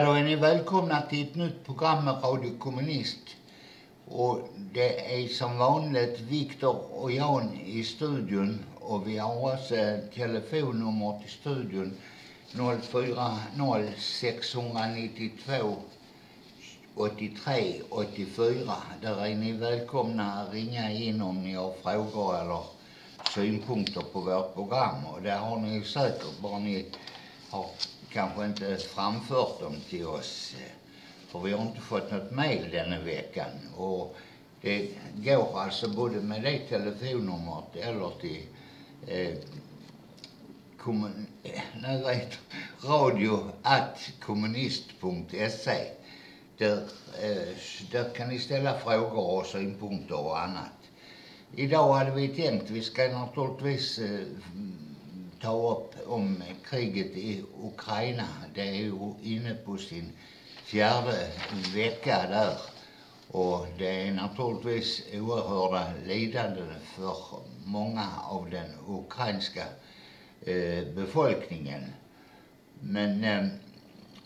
Ja, då är ni välkomna till ett nytt program med Radio Kommunist. Och det är som vanligt Viktor och Jan i studion och vi har också telefonnummer till studion 040 692 83 84. Där är ni välkomna att ringa in om ni har frågor eller synpunkter på vårt program. Och det har ni säkert, bara ni har kanske inte framfört dem till oss. Eh, för vi har inte fått något mejl denna veckan. Och det går alltså både med det telefonnumret eller till eh, kommun, eh, nej, vet, radio att kommunist.se. Där, eh, där kan ni ställa frågor och synpunkter och annat. Idag hade vi tänkt, vi ska naturligtvis eh, ta upp om øh, kriget i Ukraina. Det är ju inne på sin fjärde vecka där. Och det är naturligtvis oerhörda lidanden för många av den ukrainska eh, øh, befolkningen. Men øh, eh,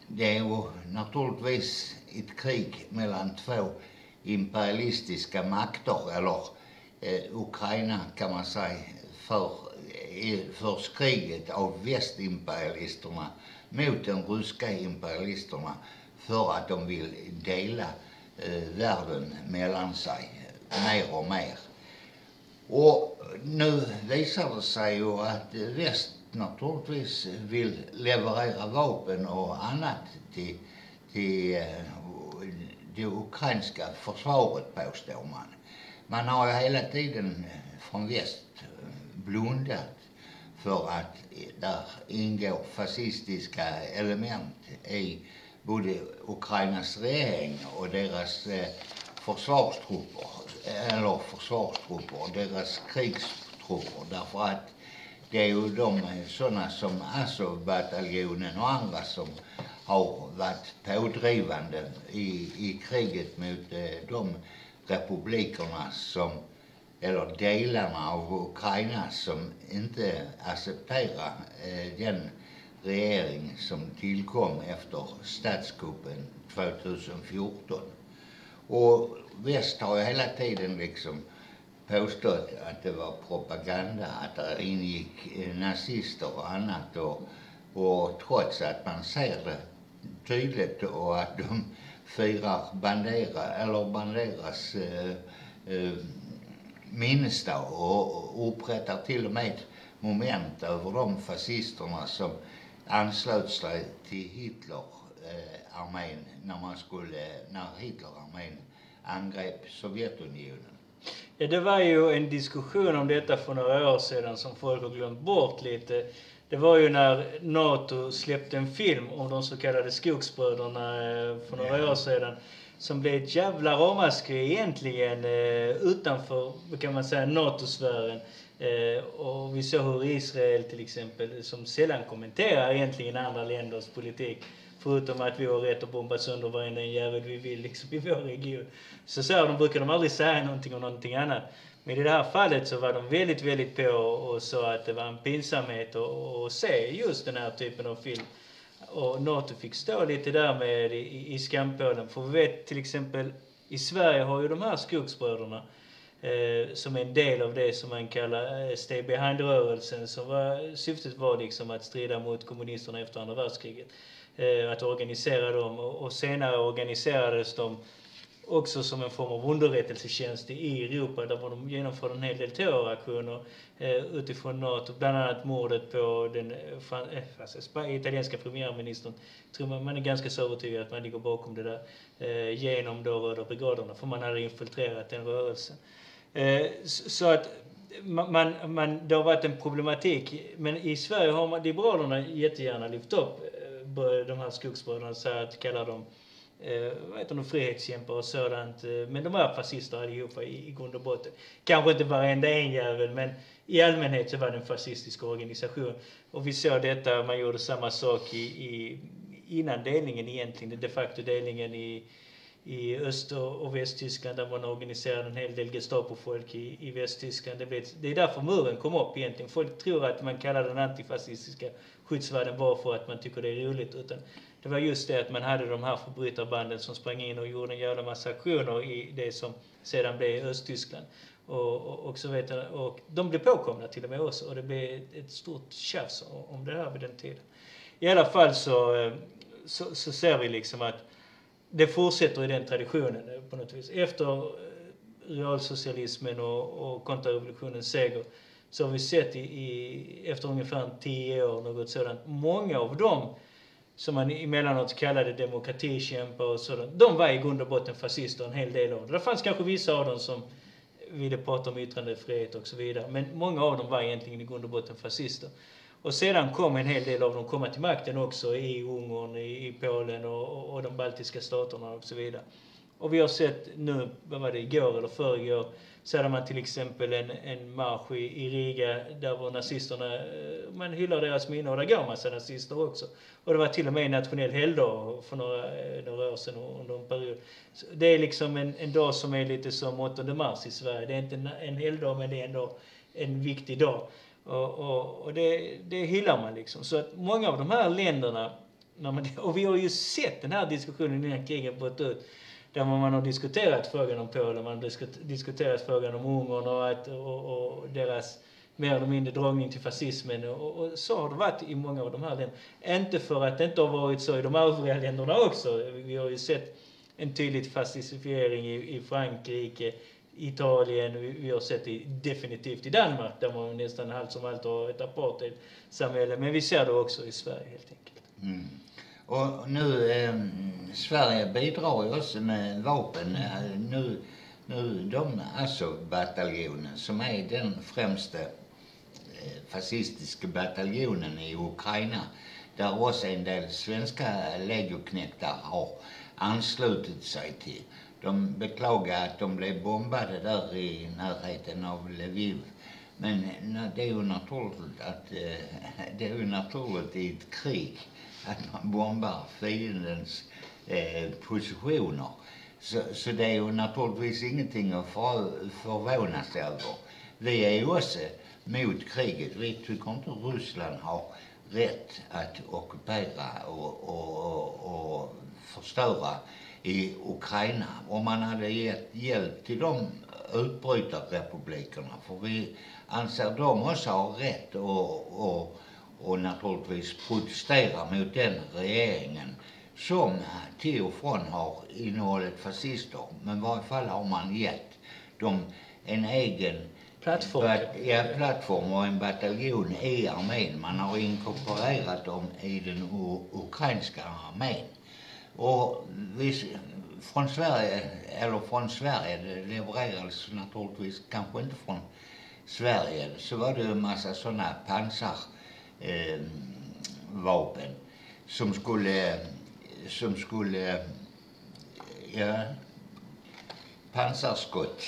det är ju naturligtvis ett krig mellan två imperialistiska makter, eller eh, Ukraina kan man säga, för, förs kriget av västimperialisterna mot de ryska imperialisterna för att de vill dela eh, världen mellan sig mer och mer. Och nu visar det sig ju att väst naturligtvis vill leverera vapen och annat till, till eh, det ukrainska försvaret påstår man. Man har ju hela tiden från väst blundat för att där ingår fascistiska element i både Ukrainas regering och deras eh, försvarstrupper, eller försvarstrupper, deras krigstrupper. Därför att det är ju de eh, sådana som Azov-bataljonen och andra som har varit pådrivande i, i kriget mot eh, de republikerna som, eller delarna av Ukraina som inte accepterar eh, øh, den regering som tillkom efter statskuppen 2014. Och väst har ju hela tiden liksom påstått att det var propaganda, att øh, det ingick nazister och annat och, och trots att man ser det tydligt och att de firar Bandera, eller Banderas eh, øh, eh, minnesdag och upprättar till och med moment över de fascisterna som anslöt sig till Hitlerarmén eh, när man skulle, när Hitlerarmén angrep Sovjetunionen. Ja, det var ju en diskussion om detta för några år sedan som folk har glömt bort lite. Det var ju när NATO släppte en film om de så kallade skogsbröderna eh, för några yeah. år sedan. Som blev ett jävla ramaskri egentligen eh, utanför, kan man säga, NATO-sfären. Eh, och vi såg hur Israel till exempel, som sällan kommenterar egentligen andra länders politik, förutom att vi har rätt att bomba sönder varenda jävel vi vill liksom i vår region. Så så de brukar de aldrig säga någonting om någonting annat. Men i det här fallet så var de väldigt, väldigt på och sa att det var en pinsamhet att, se just den här typen av film. Och NATO fick stå lite där med i, i skampålen. För vi vet till exempel, i Sverige har ju de här skogsbröderna eh, som är en del av det som man kallar eh, Stay Behind-rörelsen. Som var, syftet var liksom att strida mot kommunisterna efter andra världskriget. Eh, att organisera dem och, och senare organiserades de också som en form av underrättelsetjänst i Europa där de genomförde en hel del terroraktioner eh, utifrån NATO, bland annat mordet på den eh, eh italienska premiärministern. Tror man, man är ganska så övertygad att man ligger bakom det där eh, genom då Röda brigaderna, för man hade infiltrerat den rörelsen. Eh, så att man, man, det har varit en problematik, men i Sverige har man, Liberalerna jättegärna lyft upp eh, de här skogsbröderna, så att kalla dem eh, vad heter de, frihetskämpar och sådant. Eh, men de var fascister allihopa i, i grund och botten. Kanske inte varenda en jävel, men i allmänhet så var det en fascistisk organisation. Och vi såg detta, man gjorde samma sak i, i innan delningen egentligen, de facto delningen i, i Öst och Västtyskland där man organiserade en hel del Gestapo-folk i, i Västtyskland. Det, blev, det är därför muren kom upp egentligen. Folk tror att man kallar den antifascistiska skyddsvärden bara för att man tycker det är roligt. Utan det var just det att man hade de här förbrytarbanden som sprang in och gjorde en jävla massa aktioner i det som sedan blev Östtyskland. Och, och, och, så vet jag, och de blev påkomna till och med också och det blev ett stort tjafs om det här vid den tiden. I alla fall så, eh, så, så ser vi liksom att det fortsätter i den traditionen eh, på något vis. Efter eh, realsocialismen och, och kontrarevolutionens seger så har vi sett i, i, efter ungefär tio år, något sådant, många av dem som man emellanåt kallade demokratikämpar och sådant, de var i grund och botten fascister, en hel del av dem. Det fanns kanske vissa av dem som ville prata om yttrandefrihet och så vidare, men många av dem var egentligen i grund och botten fascister. Och sedan kom en hel del av dem komma till makten också i Ungern, i, i Polen och, och, och de baltiska staterna och så vidare. Och vi har sett nu, vad var det, igår eller förrgår, så hade man till exempel en, en marsch i, i Riga där var nazisterna, eh, man hyllar deras minne och där går massa nazister också. Och det var till och med en nationell helgdag för några, eh, några år sedan under en period. Så det är liksom en, en dag som är lite som 8 mars i Sverige. Det är inte en, en helgdag men det är ändå en viktig dag. Och, och, och det, det hyllar man liksom. Så att många av de här länderna, när man, och vi har ju sett den här diskussionen innan kriget bröt ut, där man har diskuterat frågan om Polen, man har diskuterat frågan om Ungern och, att, och, och deras mer eller mindre dragning till fascismen. Och, och, så har det varit i många av de här länderna. Inte för att det inte har varit så i de övriga länderna också. Vi har ju sett en tydlig fascistifiering i, i Frankrike, Italien, vi, vi har sett det definitivt i Danmark där man nästan halvt som allt har ett apartheidsamhälle. Men vi ser det också i Sverige helt enkelt. Mm. Och nu, eh, Sverige bidrar ju också med vapen. Eh, nu, nu de alltså Azov-bataljonen som är den främsta eh, fascistiska bataljonen i Ukraina där också en del svenska legoknektar har anslutit sig till. De beklagade att de blev bombade där i närheten av Lviv. Men det är ju naturligt att eh, det är ju naturligt i ett krig att man bombar fiendens eh, positioner. Så, så det är ju naturligtvis ingenting att för, sig över. Vi är ju också mot kriget. Vi tycker inte Ryssland har rätt att ockupera och, och, och, och förstöra i Ukraina. Om man hade gett hjälp till de utbrytarrepublikerna, för vi anser de också har rätt och, och och naturligtvis protestera mot den regeringen som till och från har innehållit fascister. Men i varje fall har man gett dem en egen plattform, bat, ja, plattform och en bataljon i armén. Man har inkorporerat dem i den ukrainska armén. Och vi, från Sverige, eller från Sverige, det levererades naturligtvis kanske inte från Sverige, så var det en massa sådana pansarvapen eh, som skulle, som skulle, ja, pansarskott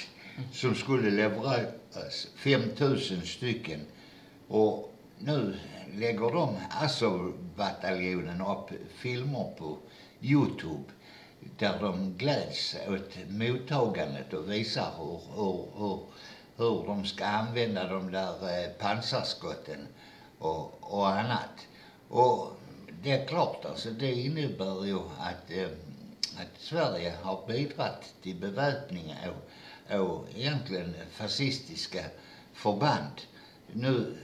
som skulle levereras, 5000 stycken. Och nu lägger de, Azov-bataljonen, upp filmer på. Youtube där de gläds åt mottagandet och visar hur, hur, hur, hur de ska använda de där eh, pansarskotten och, och annat. Och det är klart alltså, det innebär ju att, eh, att Sverige har bidragit till beväpning av, av egentligen fascistiska förband. Nu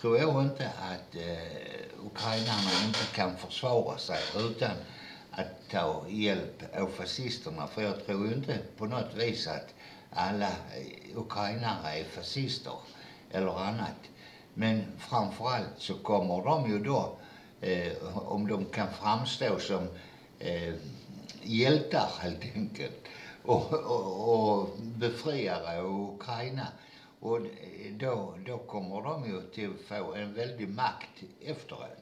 tror jag inte att eh, ukrainarna inte kan försvara sig utan att ta hjälp av fascisterna. För jag tror inte på något vis att alla ukrainare är fascister eller annat. Men framförallt så kommer de ju då, eh, om de kan framstå som eh, hjältar helt enkelt och, och, och befriare av Ukraina. Och då, då kommer de ju till att få en väldig makt efteråt.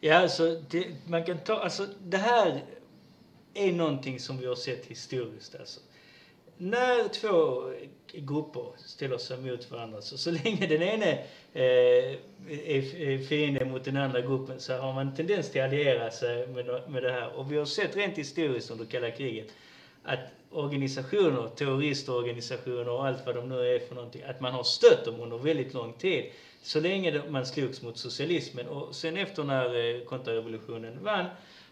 Ja, alltså det, man kan ta, alltså det här är någonting som vi har sett historiskt alltså. När två grupper ställer sig mot varandra. Så, så länge den ene eh, är fiende mot den andra gruppen så har man tendens till att alliera sig med, med det här. Och vi har sett rent historiskt under kalla kriget att organisationer, terroristorganisationer och allt vad de nu är för någonting, att man har stött dem under väldigt lång tid. Så länge man slogs mot socialismen. Och sen efter när eh, kontrarevolutionen vann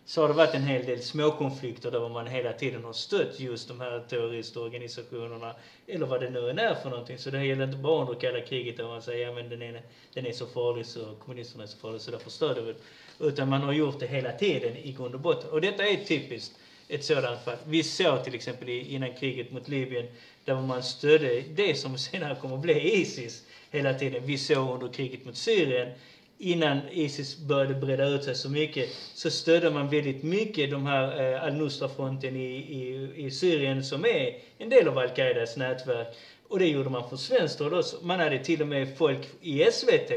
så har det varit en hel del småkonflikter där man hela tiden har stött just de här terroristorganisationerna, eller vad det nu än är för någonting. Så det gäller inte bara under kalla kriget där man säger, ja men den är, den är så farlig så kommunisterna är så farliga så därför stöder vi Utan man har gjort det hela tiden i grund och botten. Och detta är typiskt ett sådant fall. Vi såg till exempel innan kriget mot Libyen, där man stödde det som senare kommer att bli Isis hela tiden. Vi såg under kriget mot Syrien, innan Isis började breda ut sig så mycket, så stödde man väldigt mycket de här eh, al-Nusra-fronten i, i, i Syrien som är en del av al-Qaidas nätverk. Och det gjorde man från svenskt håll också. Man hade till och med folk i SVT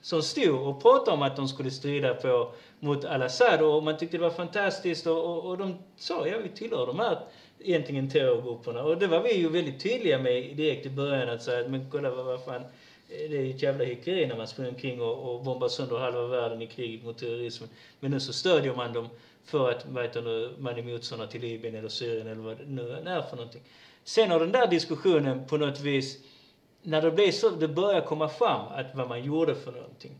som stod och pratade om att de skulle strida på, mot al-Assad och man tyckte det var fantastiskt och, och, och de sa ja vi tillhör de här egentligen terrorgrupperna och det var vi ju väldigt tydliga med direkt i början att säga men kolla vad, vad fan det är ett jävla hyckleri när man springer omkring och, och bombar sönder halva världen i kriget mot terrorismen. Men nu så stödjer man dem för att man är motståndare till Libyen eller Syrien eller vad det nu är för någonting. Sen har den där diskussionen på något vis, när det blir så, det börjar komma fram att vad man gjorde för någonting.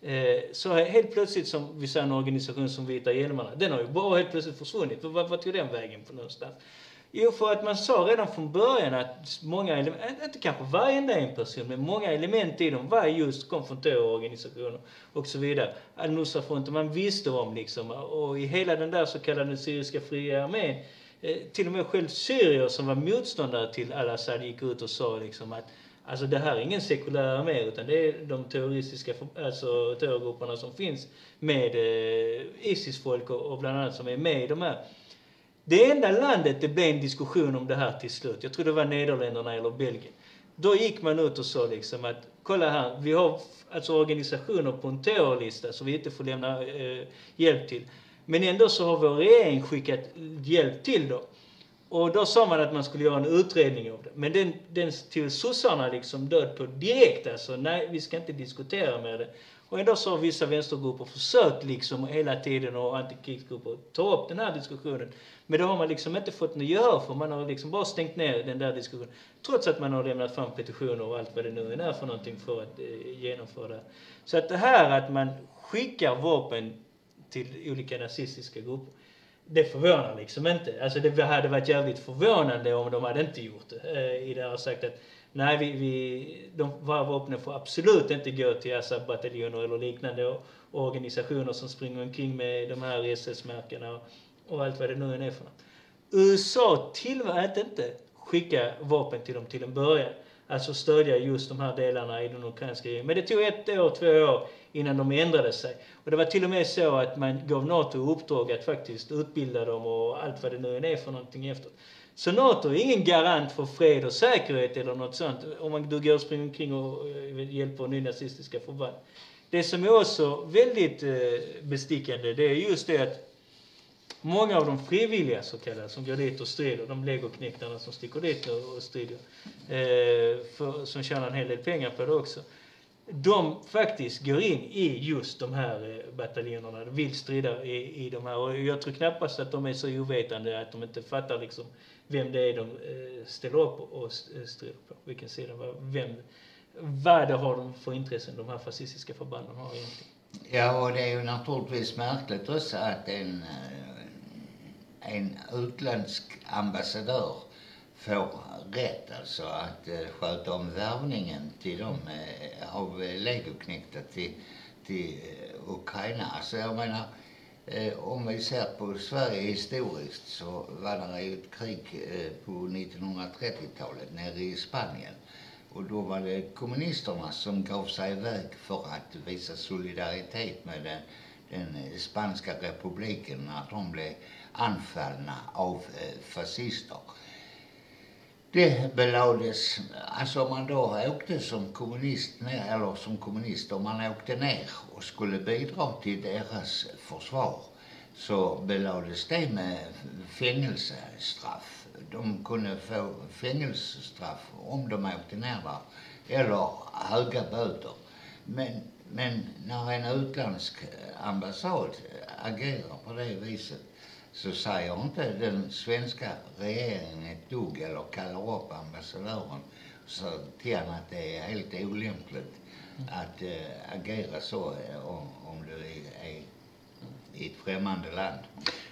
Eh, så helt plötsligt som vi säger en organisation som Vita hjälmarna, den har ju bara helt plötsligt försvunnit. Vart var tog den vägen på någonstans? Jo, för att man sa redan från början att många element, inte kanske varenda en person, men många element i dem var just kom från terrororganisationer och så vidare. Al-Nusra-fronten, man visste om liksom, och i hela den där så kallade syriska fria armén, eh, till och med själv syrier som var motståndare till al-Assad gick ut och sa liksom att Alltså det här är ingen sekulär armé utan det är de terroristiska, alltså terrorgrupperna som finns med eh, Isis-folk och, och bland annat som är med i de här det enda landet det blev en diskussion om det här till slut, jag tror det var Nederländerna eller Belgien. Då gick man ut och sa liksom att kolla här, vi har alltså organisationer på en terrorlista som vi inte får lämna eh, hjälp till. Men ändå så har vår regering skickat hjälp till dem. Och då sa man att man skulle göra en utredning av det. Men den, den till sossarna liksom död på direkt alltså. Nej, vi ska inte diskutera med det. Och ändå så har vissa vänstergrupper försökt liksom hela tiden och antikrigsgrupper ta upp den här diskussionen. Men det har man liksom inte fått något gehör för. Man har liksom bara stängt ner den där diskussionen. Trots att man har lämnat fram petitioner och allt vad det nu är för någonting för att eh, genomföra det. Så att det här att man skickar vapen till olika nazistiska grupper. Det förvånar liksom inte. Alltså det hade varit jävligt förvånande om de hade inte gjort det. Eh, I det här sagt att nej, vi, vi, de här vapnen får absolut inte gå till Assad-bataljoner eller liknande organisationer som springer omkring med de här SS-märkena och allt vad det nu är för något. USA tillät inte skicka vapen till dem till en början. Alltså stödja just de här delarna i den ukrainska regeringen. Men det tog ett år, två år innan de ändrade sig. Och det var till och med så att man gav NATO uppdrag att faktiskt utbilda dem och allt vad det nu är för någonting efteråt. Så NATO är ingen garant för fred och säkerhet eller något sånt om man, du går och springer omkring och eh, hjälper nynazistiska förband. Det som är också väldigt eh, bestickande det är just det att Många av de frivilliga så kallade som går dit och strider, de legoknektarna som sticker dit och strider, eh, för, som tjänar en hel del pengar på det också. De faktiskt går in i just de här eh, bataljonerna, vill strida i, i de här. Och jag tror knappast att de är så ovetande att de inte fattar liksom vem det är de eh, ställer upp och eh, strider på. Vilken sida, vem, vad det har de för intressen de här fascistiska förbanden har egentligen. Ja, och det är ju naturligtvis märkligt också att en eh, en utländsk ambassadör får rätt alltså att sköta om värvningen till dem av legoknektar till, till Ukraina. Alltså jag menar, eh, om vi ser på Sverige historiskt så var det ju ett krig eh, på 1930-talet nere i Spanien. Och då var det kommunisterna som gav sig iväg för att visa solidaritet med den, den spanska republiken när de blev anfallna av eh, fascister. Det belades, alltså om man då åkte som kommunist ner, eller som kommunist, om man åkte ner och skulle bidra till deras försvar så belades det med fängelsestraff. De kunde få fängelsestraff om de åkte ner där, eller höga böter. Men, men när en utländsk ambassad agerar på det viset så säger inte den svenska regeringen ett dugg eller kallar upp ambassadören och säger till honom att det är helt olämpligt att äh, agera så äh, om, om du är, är i ett främmande land.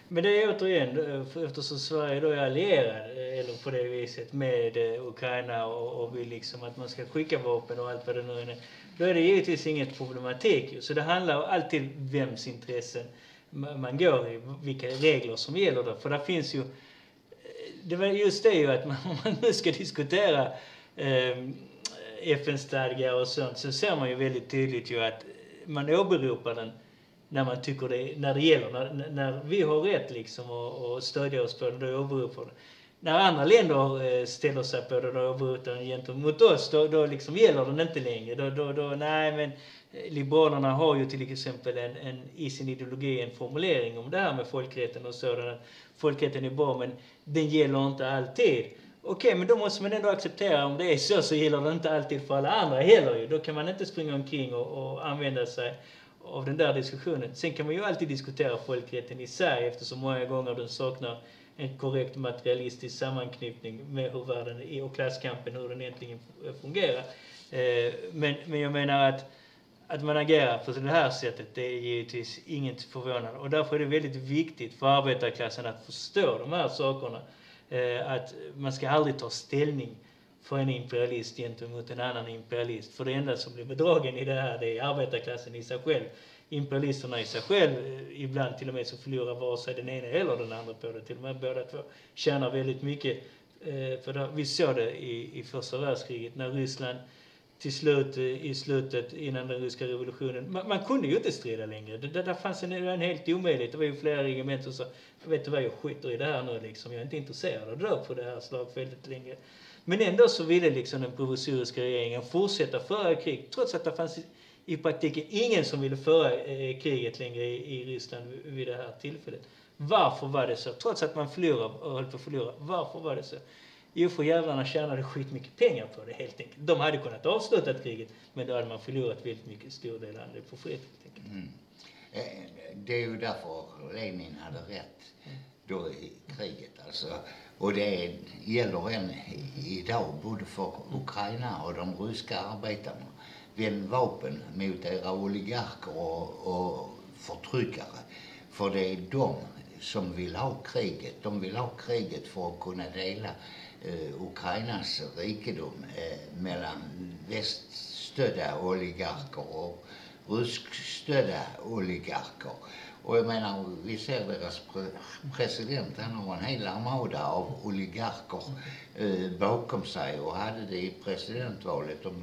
Men det är återigen, eh, eftersom Sverige då är allierad, eller på det viset, med Ukraina och, och vill liksom att man ska skicka vapen och allt vad det nu är. Då är det givetvis inget problematik Så det handlar alltid vems intressen man går i, vilka regler som gäller då. För där finns ju, det var just det ju att man, om man nu ska diskutera eh, FN-stadgar och sånt så ser man ju väldigt tydligt ju att man åberopar den när man tycker det, när det gäller. När, när vi har rätt liksom att stödja oss på det, då åberopar det. När andra länder eh, ställer sig på det, då åberopar den gentemot oss, då, då liksom gäller den inte längre. Då, då, då, nej men Eh, liberalerna har ju till exempel en, en, i sin ideologi en formulering om det här med folkrätten och sådant. Folkrätten är bra men den gäller inte alltid. Okej, men då måste man ändå acceptera om det är så, så gäller det inte alltid för alla andra heller ju. Då kan man inte springa omkring och, och använda sig av den där diskussionen. Sen kan man ju alltid diskutera folkrätten i sig eftersom många gånger den saknar en korrekt materialistisk sammanknytning med hur världen är och klasskampen, hur den egentligen fungerar. Eh, men, men jag menar att, att man agerar på det här sättet, det är givetvis inget förvånande. Och därför är det väldigt viktigt för arbetarklassen att förstå de här sakerna. Eh, att man ska aldrig ta ställning för en imperialist gentemot en annan imperialist. För det enda som blir bedragen i det här, det är arbetarklassen i sig själv. Imperialisterna i sig själv, eh, ibland till och med så förlorar vare sig den ena eller den andra på det. Till och med båda två tjänar väldigt mycket. Eh, för det, vi såg det i, i första världskriget när Ryssland till slut, eh, i slutet, innan den ryska revolutionen. Man, man kunde ju inte strida längre. Det, där fanns en, en helt omöjlighet. Det var ju flera regementen som sa, vet du vad, jag skiter i det här nu liksom. Jag är inte intresserad av att dö på det här slagfältet längre. Men ändå så ville liksom den provisoriska regeringen fortsätta föra krig trots att det fanns i praktiken ingen som ville föra eh, kriget längre i, i Ryssland vid det här tillfället. Varför var det så? Trots att man förlorade och höll på att förlora. Varför var det så? Jo, för jävlarna tjänade skitmycket pengar på det helt enkelt. De hade kunnat avsluta kriget, men då hade man förlorat väldigt mycket, stor del av det på fred helt enkelt. Mm. Eh, det är ju därför Lenin hade rätt då i kriget alltså. Och det gäller än idag både för Ukraina och de ryska arbetarna. Vänd vapen mot era oligarker och, och förtryckare. För det är de som vill ha kriget. De vill ha kriget för att kunna dela Eh, Ukrainas rikedom eh, mellan väststödda oligarker och ryskstödda oligarker. Och jag menar, vi ser deras president, han har en hel armada av oligarker eh, bakom sig och hade det i presidentvalet. De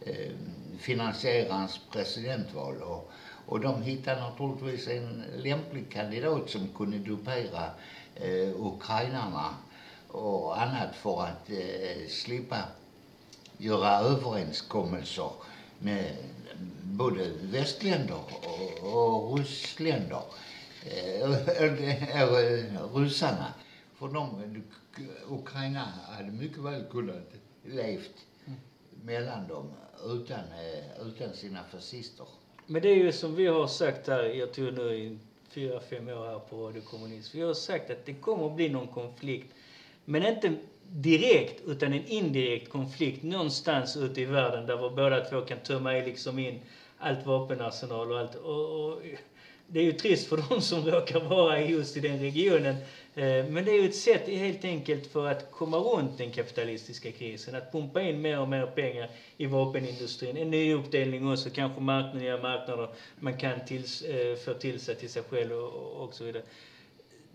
eh, finansierade hans presidentval och, och de hittade naturligtvis en lämplig kandidat som kunde dupera eh, ukrainarna och annat för att eh, slippa göra överenskommelser med både västländer och, och ryssländer. Eh, eh ryssarna. För de, Ukraina hade mycket väl kunnat levt mellan dem utan, eh, utan sina fascister. Men det är ju som vi har sagt här, jag tror nu i fyra, fem år här på Radio Kommunist. Vi har sagt att det kommer att bli någon konflikt. Men inte direkt utan en indirekt konflikt någonstans ute i världen där vi båda två kan tömma liksom in allt vapenarsenal och allt. Och, och, det är ju trist för de som råkar vara just i den regionen. Eh, men det är ju ett sätt helt enkelt för att komma runt den kapitalistiska krisen. Att pumpa in mer och mer pengar i vapenindustrin. En ny uppdelning också, kanske marknader, nya marknader man kan tills, eh, få till sig till sig själv och, och så vidare.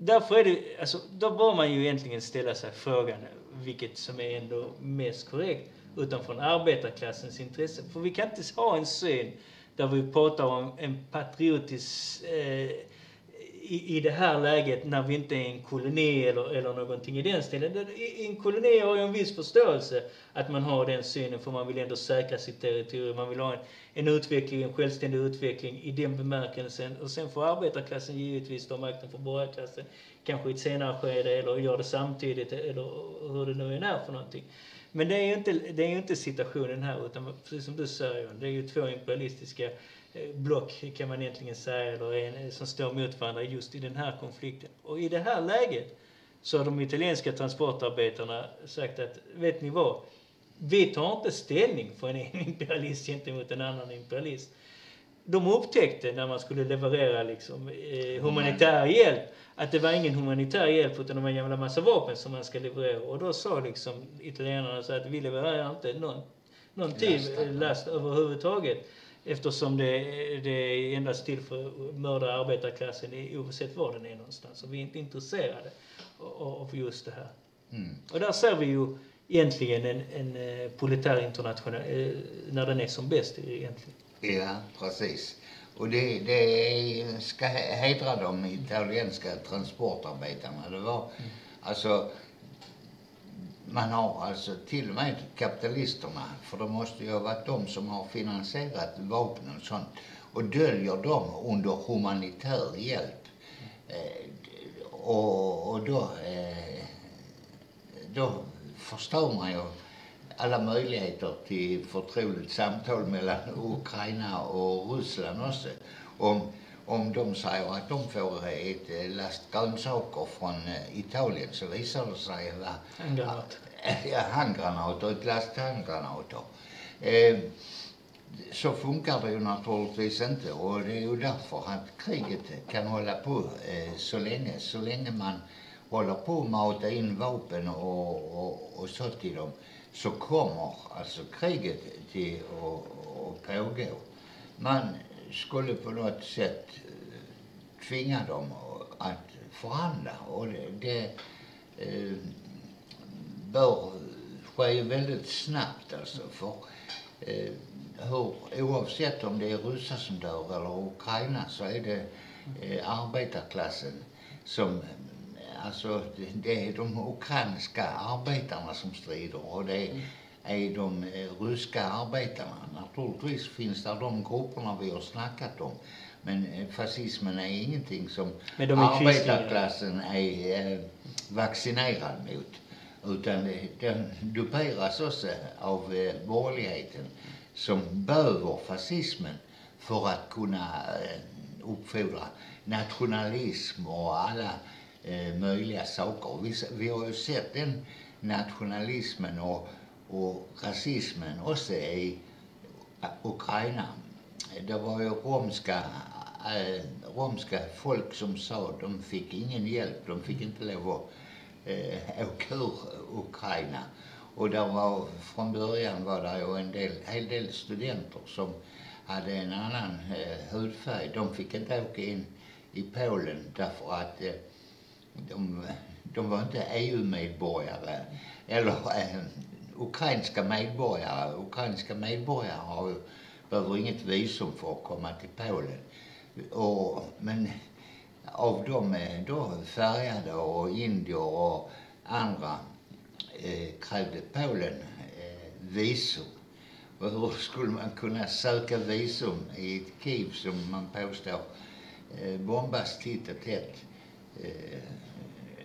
Därför är det, alltså, då bör man ju egentligen ställa sig frågan vilket som är ändå mest korrekt utanför arbetarklassens intresse. För vi kan inte ha en syn där vi pratar om en patriotisk eh, i, i det här läget när vi inte är en koloni eller, eller någonting i den stilen. I, en koloni har ju en viss förståelse att man har den synen för man vill ändå säkra sitt territorium. Man vill ha en, en utveckling, en självständig utveckling i den bemärkelsen. Och sen får arbetarklassen givetvis ta makten för borgarklassen kanske i ett senare skede eller gör det samtidigt eller hur det nu än är för någonting. Men det är ju inte, det är inte situationen här utan precis som du säger, det är ju två imperialistiska block kan man egentligen säga, eller en, som står mot varandra just i den här konflikten. Och i det här läget så har de italienska transportarbetarna sagt att, vet ni vad? Vi tar inte ställning för en imperialist gentemot en annan imperialist. De upptäckte när man skulle leverera liksom, eh, humanitär hjälp att det var ingen humanitär hjälp utan det var en jävla massa vapen som man ska leverera. Och då sa liksom italienarna så att vi levererar inte någon, någon tid, last överhuvudtaget. Eftersom det, det är endast till för att mörda arbetarklassen oavsett var den är någonstans. Och vi är inte intresserade av just det här. Mm. Och där ser vi ju egentligen en, en eh, politär internationell, eh, när den är som bäst egentligen. Ja, precis. Och det, det ska hedra de italienska transportarbetarna. Det var mm. alltså man har alltså till och med kapitalisterna, för det måste ju ha varit de som har finansierat vapnen och sånt, och döljer dem under humanitär hjälp. Eh, och, och då, eh, då förstår man ju alla möjligheter till förtroligt samtal mellan Ukraina och Ryssland också. Om, om de säger att de får ett eh, last grönsaker från eh, Italien så visar det sig vara handgranat. Ja, handgranater, ett last handgranater. Eh, så funkar det ju naturligtvis inte och det är ju därför att kriget kan hålla på eh, så länge. Så länge man håller på att mata in vapen och, och, och så till dem så kommer alltså kriget till att pågå. Man skulle på något sätt eh, tvinga dem att förhandla. Och det, det eh, bör ske väldigt snabbt alltså för eh, hur, oavsett om det är ryssar som dör eller Ukraina så är det eh, arbetarklassen som Alltså det är de ukrainska arbetarna som strider. Och det är de eh, ryska arbetarna. Naturligtvis finns det de grupperna vi har snackat om. Men eh, fascismen är ingenting som är arbetarklassen är eh, vaccinerad mot. Utan den duperas också av borgerligheten som behöver fascismen för att kunna uppfordra nationalism och alla möjliga saker. Vi, vi har ju sett den nationalismen och, och rasismen också i Ukraina. Det var ju romska, äh, romska folk som sa de fick ingen hjälp, de fick inte lov att äh, åka ur Ukraina. Och där var, från början var det ju en del, hel del studenter som hade en annan eh, hudfärg. De fick inte åka in i Polen därför att eh, de, de var inte EU-medborgare eller eh, ukrainska medborgare. Ukrainska medborgare har ju, behöver inget visum för att komma till Polen. Och, men av de då färgade och indier och andra eh, krävde Polen eh, visum. Och hur skulle man kunna söka visum i ett Kiev som man påstår eh, bombas titt och tätt? Eh,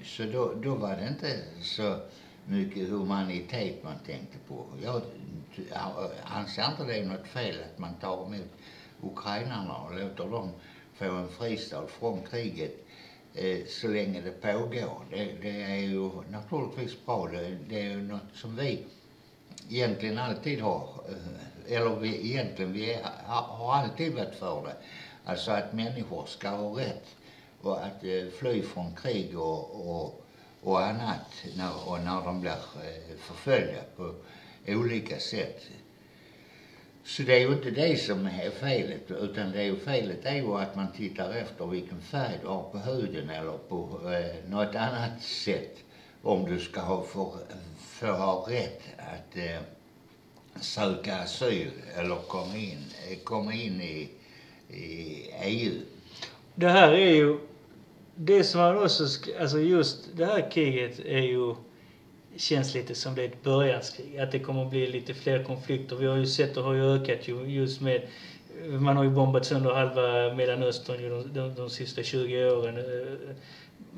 så då, då var det inte så mycket humanitet man tänkte på. Jag anser inte det är något fel att man tar emot ukrainarna och låter dem få en fristad från kriget eh, så länge det pågår. Det, det, är ju naturligtvis bra. Det, det är ju något som vi egentligen alltid har, eh, eller vi egentligen, vi har alltid varit för det. Alltså att människor ska ha rätt och att eh, fly från krig och, och, och annat när, och när de blir eh, förföljda på olika sätt. Så det är ju inte det som är felet, utan det är ju felet är ju att man tittar efter vilken färg du har på huden eller på eh, något annat sätt om du ska ha för, för ha rätt att eh, söka asyl eller komma in, eh, komma in i, i EU. Det här är ju det som man också, alltså just det här kriget är ju, känns lite som det är ett börjanskrig. Att det kommer att bli lite fler konflikter. Vi har ju sett, det har ju ökat ju just med, man har ju bombat sönder halva Mellanöstern de, de, de sista 20 åren.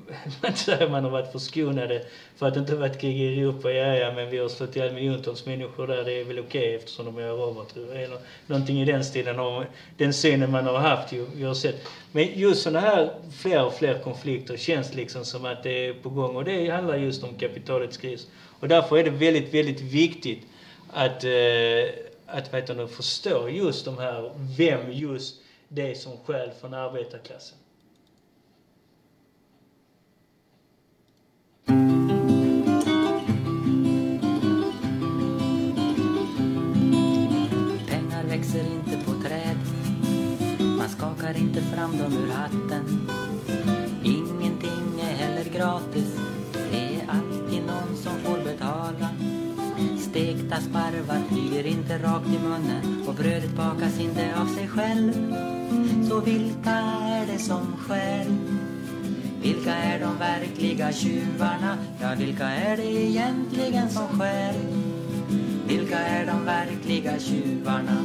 man säger man har varit förskonade för att det inte varit krig i Europa. Ja, ja, men vi har slått ihjäl miljontals människor där. Det är väl okej okay, eftersom de är robotar. Eller någonting i den stilen. Och den synen man har haft ju, vi har sett. Men just sådana här fler och fler konflikter känns liksom som att det är på gång. Och det handlar just om kapitalets kris. Och därför är det väldigt, väldigt viktigt att, eh, att vet du, förstå just de här, vem just det som skäl från arbetarklassen. Pengar växer inte på träd. Man skakar inte fram dem ur hatten. Ingenting är heller gratis. Det är alltid någon som får betala. Stekta sparvar flyger inte rakt i munnen och brödet bakas inte av sig själv. Så vilka är det som stjäl? Vilka är de verkliga tjuvarna? Ja, vilka är det egentligen som skär? Vilka är de verkliga tjuvarna?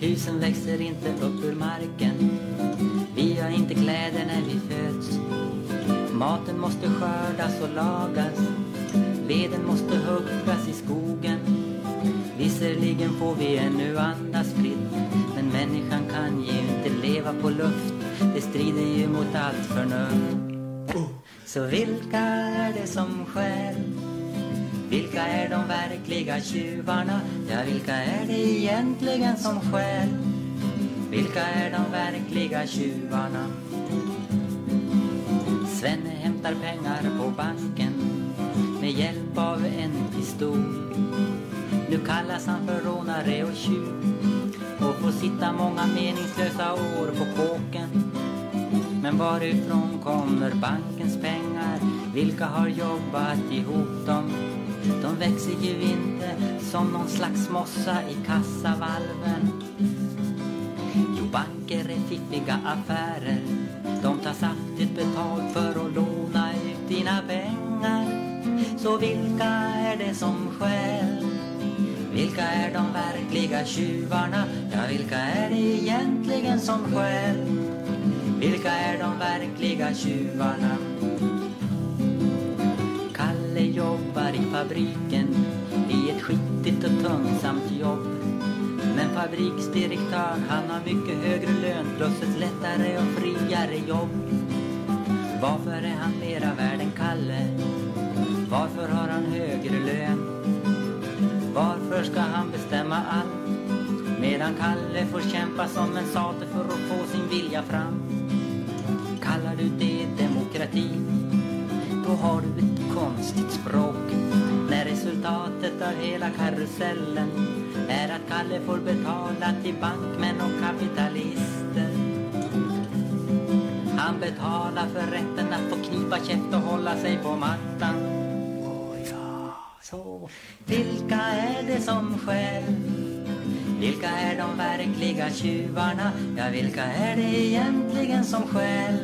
Husen växer inte upp ur marken Vi har inte kläder när vi föds Maten måste skördas och lagas Veden måste huggas i skogen Visserligen får vi ännu andas fritt Men människan kan ju inte leva på luft det strider ju mot allt förnuft Så vilka är det som stjäl? Vilka är de verkliga tjuvarna? Ja, vilka är det egentligen som stjäl? Vilka är de verkliga tjuvarna? Svenne hämtar pengar på banken med hjälp av en pistol. Nu kallas han för rånare och tjuv och får sitta många meningslösa år på kåken. Men varifrån kommer bankens pengar? Vilka har jobbat ihop dem? De växer ju inte som någon slags mossa i kassavalven. Jo, banker är fiffiga affärer. De tar saftigt betalt för att låna ut dina pengar. Så vilka är det som stjäl? Vilka är de verkliga tjuvarna? Ja, vilka är det egentligen som stjäl? Vilka är de verkliga tjuvarna? Kalle jobbar i fabriken i ett skitigt och tungsamt jobb. Men fabriksdirektören han har mycket högre lön plus ett lättare och friare jobb. Varför är han mera värd än Kalle? Varför har han högre lön? Varför ska han bestämma allt? Medan Kalle får kämpa som en sate för att få sin vilja fram. Kallar du det demokrati? Då har du ett konstigt språk. När resultatet av hela karusellen är att Kalle får betala till bankmän och kapitalister. Han betalar för rätten att få knipa käft och hålla sig på mattan. Så vilka är det som stjäl? Vilka är de verkliga tjuvarna? Ja, vilka är det egentligen som stjäl?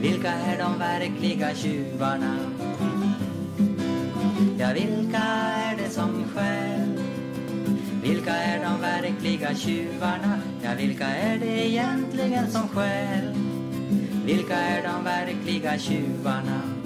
Vilka är de verkliga tjuvarna? Ja, vilka är det som stjäl? Vilka är de verkliga tjuvarna? Ja, vilka är det egentligen som stjäl? Vilka är de verkliga tjuvarna?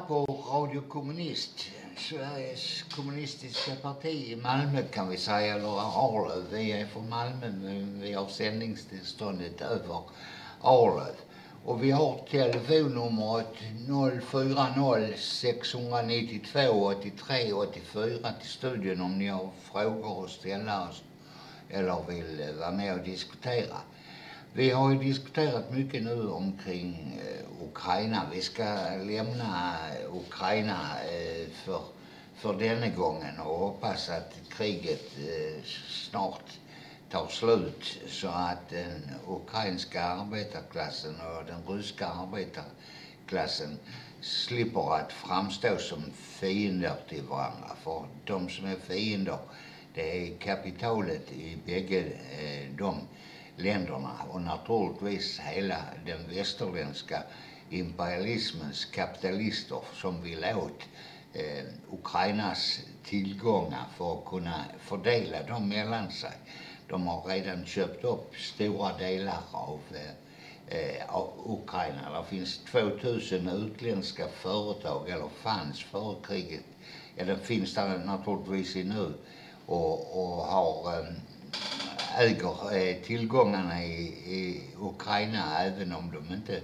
Lyssnar på Radio Kommunist, Sveriges kommunistiska parti i Malmö kan vi säga, eller Arlöv. Vi är från Malmö men vi har sändningstillståndet över Arlöv. Och vi har telefonnumret 040 692 83 84 till studion om ni har frågor att ställa oss eller vill vara med och diskutera. Vi har ju diskuterat mycket nu omkring eh, Ukraina. Vi ska lämna eh, Ukraina eh, för, för denna gången och hoppas att kriget eh, snart tar slut så att den ukrainska arbetarklassen och den ryska arbetarklassen slipper att framstå som fiender till varandra. För de som är fiender, det är kapitalet i bägge eh, de länderna och naturligtvis hela den västerländska imperialismens kapitalister som vill åt eh, Ukrainas tillgångar för att kunna fördela dem mellan sig. De har redan köpt upp stora delar av eh, eh av Ukraina. Det finns 2000 utländska företag, eller fanns före kriget. Ja, det finns där naturligtvis nu och, och har eh, äger eh, tillgångarna i, i Ukraina även om de inte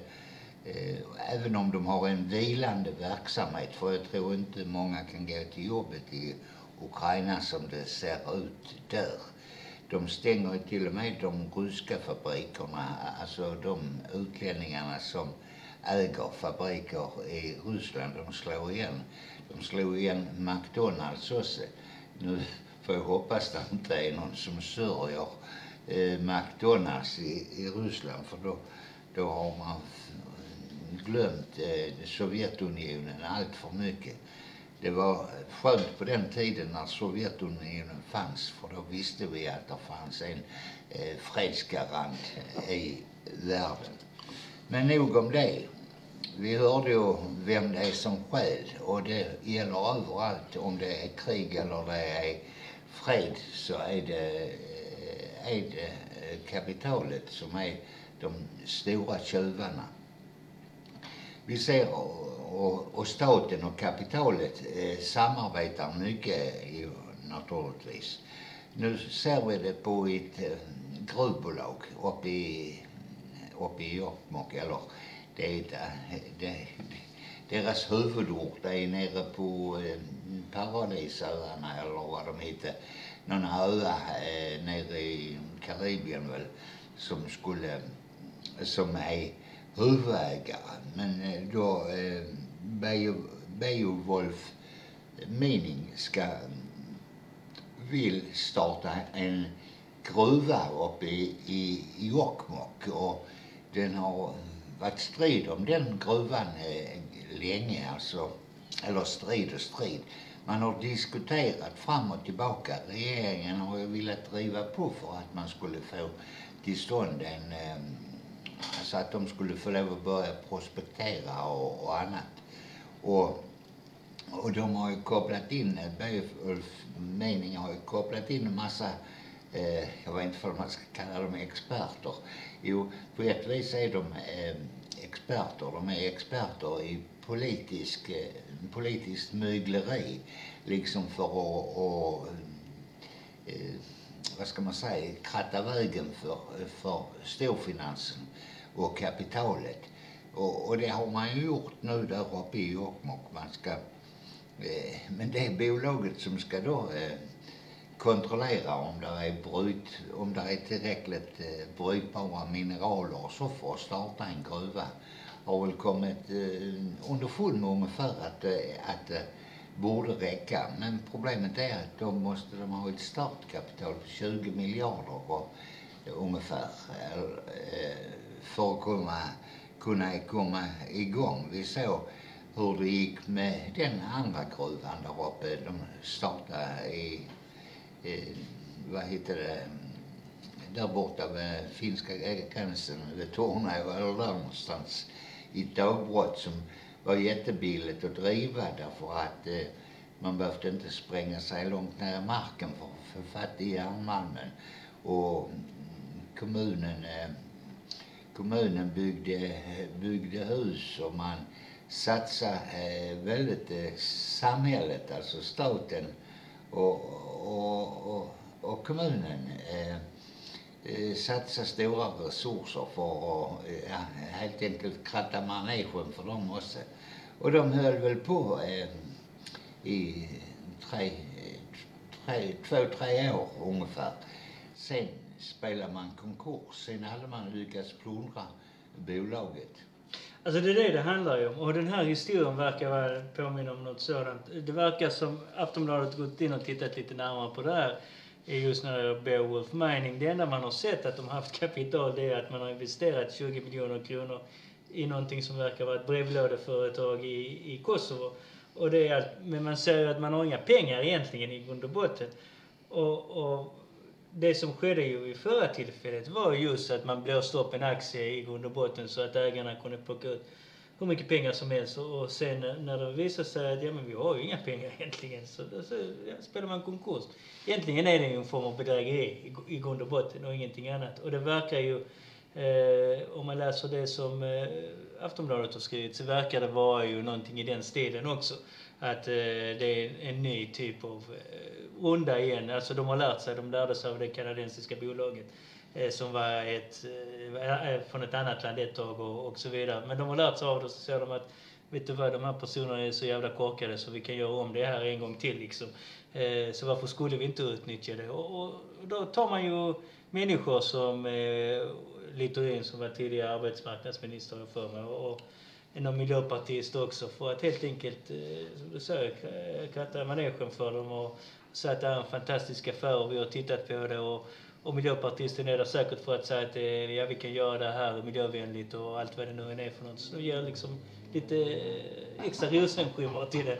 eh, även om de har en vilande verksamhet. För jag tror inte många kan gå till jobbet i Ukraina som det ser ut där. De stänger till och med de ryska fabrikerna, alltså de utlänningarna som äger fabriker i Ryssland, de slår igen. De slog igen McDonalds också. Nu får jag hoppas det inte är någon som sörjer eh, McDonalds i, i Ryssland för då, då har man glömt eh, Sovjetunionen allt för mycket. Det var skönt på den tiden när Sovjetunionen fanns för då visste vi att det fanns en eh, fredsgarant i världen. Men nog om det. Vi hörde ju vem det är som skäl och det gäller överallt om det är krig eller det är fred så är det, är det eh, kapitalet som är de stora tjuvarna. Vi ser och, och staten och kapitalet eh, samarbetar mycket i, naturligtvis. Nu ser vi det på ett eh, gruvbolag uppe i, uppe i Jokkmokk, eller det är eh, det, deras huvudort är nere på eh, Paradisöarna eller vad de heter. Någon öa eh, nere i Karibien väl som skulle, som är huvudägare. Men eh, då eh, Beowulf Mining ska vill starta en gruva uppe i, i Jokkmokk och den har varit strid om den gruvan eh, länge alltså. Eller strid och strid. Man har diskuterat fram och tillbaka. Regeringen har ju velat driva på för att man skulle få till stånd en ehm, Alltså att de skulle få lov att börja prospektera och, och annat. Och, och de har ju kopplat in, Beowulf Mening har ju kopplat in en massa, eh, jag vet inte vad man ska kalla dem, experter. Jo, på ett vis är de eh, experter. De är experter i politisk, eh, politiskt mygleri. Liksom för att, och, eh, vad ska man säga, kratta vägen för, för storfinansen och kapitalet. Och, och det har man ju gjort nu där uppe i Jokkmokk. Man ska, eh, men det är bolaget som ska då eh, kontrollera om det är bryt, om det är tillräckligt eh, brytbara mineraler så för att starta en gruva. Har väl kommit eh, underfund med ungefär att, eh, att det borde räcka. Men problemet är att då måste de ha ett startkapital på 20 miljarder och, ungefär. Eh, för att kunna, kunna komma igång. Vi såg hur det gick med den andra gruvan där uppe. De startade i, i vad heter det, där borta vid finska gränsen, vid Torneå eller där någonstans, i ett dagbrott som var jättebilligt att driva därför att eh, man behövde inte spränga sig långt ner i marken för att få fatt i järnmalmen. Och mm, kommunen eh, kommunen byggde, byggde hus och man satsade eh, väldigt eh, samhället, alltså staten och, och, och, och kommunen eh, eh, Eh, satsa stora resurser för att eh, ja, helt enkelt kratta manegen för dem också. Och de höll väl på eh, i tre, tre, två, tre år ungefär. Sen spelade man konkurs. Sen hade man lyckats plundra bolaget. Alltså det är det det handlar ju om. Och den här historien verkar vara påminna om något sådant. Det verkar som Aftonbladet gått in och tittat lite närmare på det här är Just när det gäller Beowulf Mining. Det enda man har sett att de haft kapital det är att man har investerat 20 miljoner kronor i någonting som verkar vara ett brevlådeföretag i, i Kosovo. Och det är att, men man ser ju att man har inga pengar egentligen i grund och botten. Och, och det som skedde ju i förra tillfället var just att man blåste upp en aktie i grund och botten så att ägarna kunde plocka ut hur mycket pengar som helst och sen eh, när det visar sig att ja, men vi har ju inga pengar egentligen så, så ja, spelar man konkurs. Egentligen är det ju en form av bedrägeri i, i grund och botten och ingenting annat. Och det verkar ju, eh, om man läser det som eh, Aftonbladet har skrivit så verkar det vara ju någonting i den stilen också. Att eh, det är en ny typ av eh, runda igen. Alltså de har lärt sig, de lärde sig av det kanadensiska bolaget Eh, som var ett, eh, eh, från ett annat land ett tag och, och så vidare. Men de har lärt sig av det och så säger de att vet du vad, de här personerna är så jävla korkade så vi kan göra om det här en gång till liksom. Eh, så varför skulle vi inte utnyttja det? Och, och då tar man ju människor som eh, Littorin som var tidigare arbetsmarknadsminister har jag för mig och, och någon miljöpartist också för att helt enkelt, eh, som du säger, kratta manegen för dem och säga att det är en fantastisk affär och vi har tittat på det och, och miljöpartisten är där säkert för att säga att eh, ja, vi kan göra det här miljövänligt och allt vad det nu än är för något. Så de ger liksom lite eh, extra rosenskimmer till det.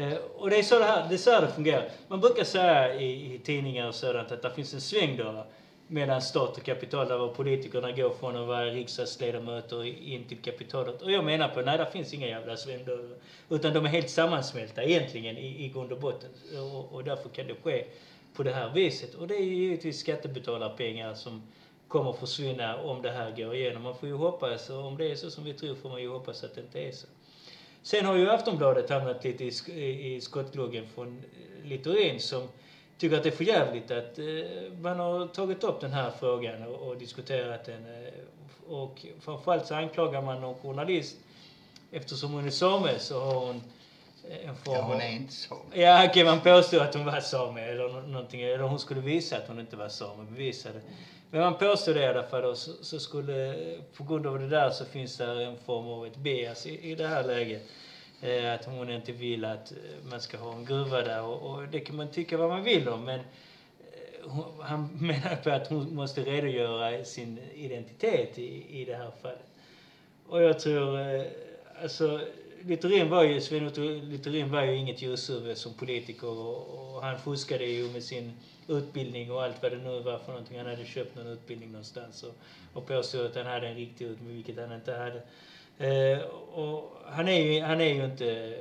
Eh, och det är så det här, det är så här det fungerar. Man brukar säga i, i tidningar och sådant att det finns en svängdörr mellan stat och kapital där politikerna går från att vara riksdagsledamöter in till kapitalet. Och jag menar på, nej det finns inga jävla svängdörrar. Utan de är helt sammansmälta egentligen i, i grund och botten. Och, och därför kan det ske på det här viset. Och det är ju givetvis skattebetalarpengar som kommer att försvinna om det här går igenom. Man får ju hoppas, och om det är så som vi tror får man ju hoppas att det inte är så. Sen har ju Aftonbladet hamnat lite i, sk- i skottgluggen från eh, Littorin som tycker att det är för jävligt att eh, man har tagit upp den här frågan och, och diskuterat den. Eh, och framförallt så anklagar man någon journalist eftersom hon är same så har hon eh, en form Ja, hon är inte så. Ja, okej, man påstår att hon var same eller nå- någonting. Eller hon skulle visa att hon inte var same, bevisa det. Men man påstår det i alla fall då, så, så skulle, på grund av det där så finns det en form av ett bias i, i det här läget. Eh, att hon inte vill att eh, man ska ha en gruva där och, och det kan man tycka vad man vill om men eh, hon, han menar på att hon måste redogöra sin identitet i, i det här fallet. Och jag tror, eh, alltså Littorin var ju, Sven Littorin var ju inget ljushuvud som politiker och, och han fuskade ju med sin utbildning och allt vad det nu var för någonting. Han hade köpt någon utbildning någonstans och, och påstod att han hade en riktig utbildning, vilket han inte hade. Eh, och han är ju, han är ju inte,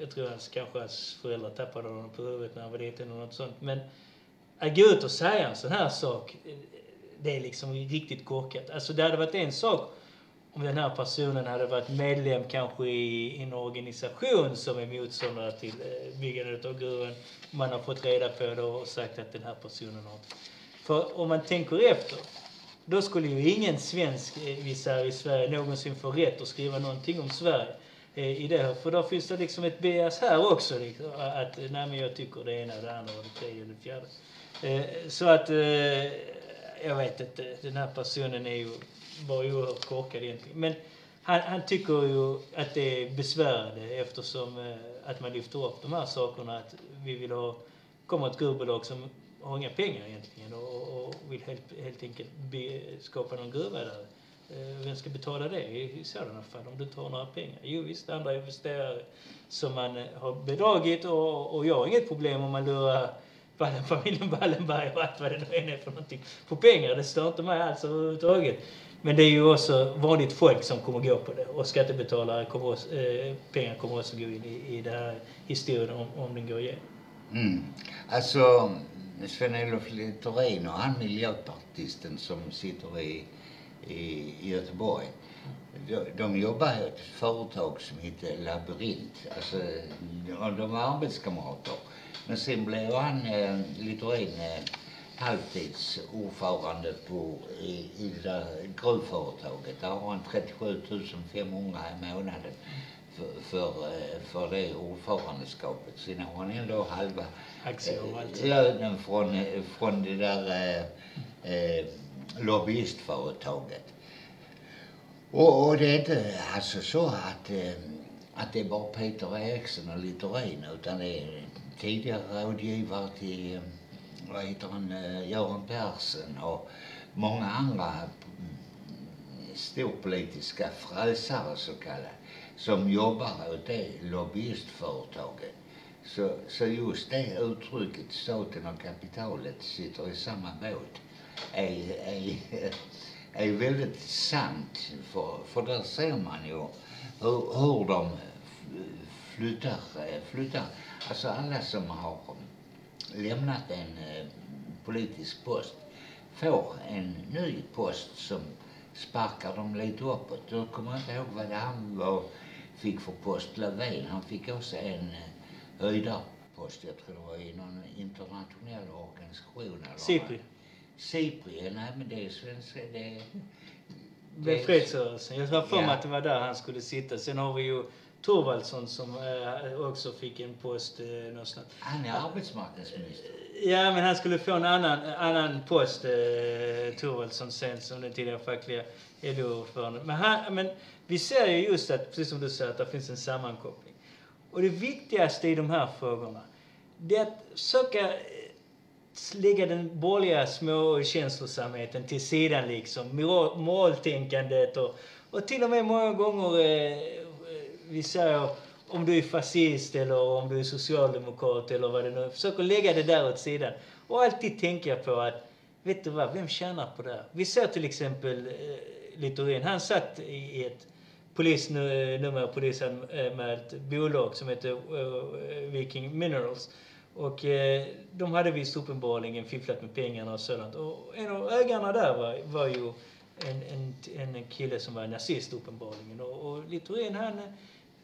jag tror hans, kanske hans föräldrar tappade honom på huvudet när han var liten och något sånt. Men att gå ut och säga en sån här sak, eh, det är liksom riktigt korkat. Alltså det hade varit en sak om den här personen hade varit medlem kanske i en organisation som är motståndare till eh, byggandet av gruvan. Man har fått reda på det och sagt att den här personen har... För om man tänker efter, då skulle ju ingen svensk eh, i Sverige någonsin få rätt att skriva någonting om Sverige eh, i det här. För då finns det liksom ett bias här också. Liksom, att eh, nej men jag tycker det ena, det andra och det tredje och det fjärde. Eh, så att, eh, jag vet inte, den här personen är ju, var ju oerhört korkad egentligen. Men han, han tycker ju att det är besvärande eftersom eh, att man lyfter upp de här sakerna. Att vi vill ha, komma ett gruvbolag som har inga pengar egentligen och, och, vill helt, helt enkelt be, skapa någon gruva där. Eh, vem ska betala det i, i sådana fall om du tar några pengar? Jo visst, andra investerare som man eh, har bedragit och, och jag har inget problem om man lurar Wallen, familjen Wallenberg och allt vad det nu är för någonting på pengar. Det stör inte mig alls överhuvudtaget. Men det är ju också vanligt folk som kommer gå på det och skattebetalare kommer också, eh, pengar kommer också gå in i, i den här historien om, om den går igenom. Mm. Alltså, Sven-Olof Littorin och han miljöpartisten som sitter i, i Göteborg. De, de jobbar i ett företag som heter Labyrint. Alltså, de var arbetskamrater. Men sen blev han, eh, Littorin, eh, halvtidsordförande på, i, i det där gruvföretaget. Där har han 37 500 i månaden för, för, eh, för det ordförandeskapet. Sen har han ändå halva eh, lönen från, eh, från det där eh, lobbyistföretaget. Och, och det är inte alltså så att, att det är bara Peter Eriksson och Littorin utan det är tidigare rådgivare till, vad heter han, eh, Göran Persson och många andra storpolitiska frälsare så kallade som jobbar åt det lobbyistföretaget. Så, så just det uttrycket, staten och kapitalet sitter i samma båt, är, är, är väldigt sant. För, för där ser man ju hur, hur de flyttar, flyttar. Alltså alla som har lämnat en eh, politisk post får en ny post som sparkar dem lite uppåt. Jag kommer inte ihåg vad det han var, fick för post. Löfven, han fick också en eh, höjdarpost. Jag tror det var i någon internationell organisation. Eller Sipri. Sipri, nej men det är svenska, det, Med fredsrörelsen. Jag har för mig Ja. att det var där han skulle sitta. Sen har vi ju Thorvaldsson som eh, också fick en post eh, någonstans. Han är arbetsmarknadsminister. Ja, men han skulle få en annan, annan post, eh, Thorvaldsson, sen som den tidigare fackliga LO-ordföranden. Men, han, men vi ser ju just att, precis som du säger, att det finns en sammankoppling. Och det viktigaste i de här frågorna, det är att försöka eh, lägga den borgerliga små känslosamheten till sidan liksom. Moral, moraltänkandet och, och till och med många gånger, eh, vi säger om du är fascist eller om du är socialdemokrat eller vad det nu är. Försök att lägga det där åt sidan. Och alltid tänka på att, vet du vad, vem tjänar på det här? Vi ser till exempel eh, Littorin, han satt i ett polis, polisen med ett bolag som heter eh, Viking Minerals. Och eh, de hade visst uppenbarligen fifflat med pengarna och sådant. Och en av ägarna där var, var ju en, en, en kille som var nazist uppenbarligen. Och, och Littorin han, eh,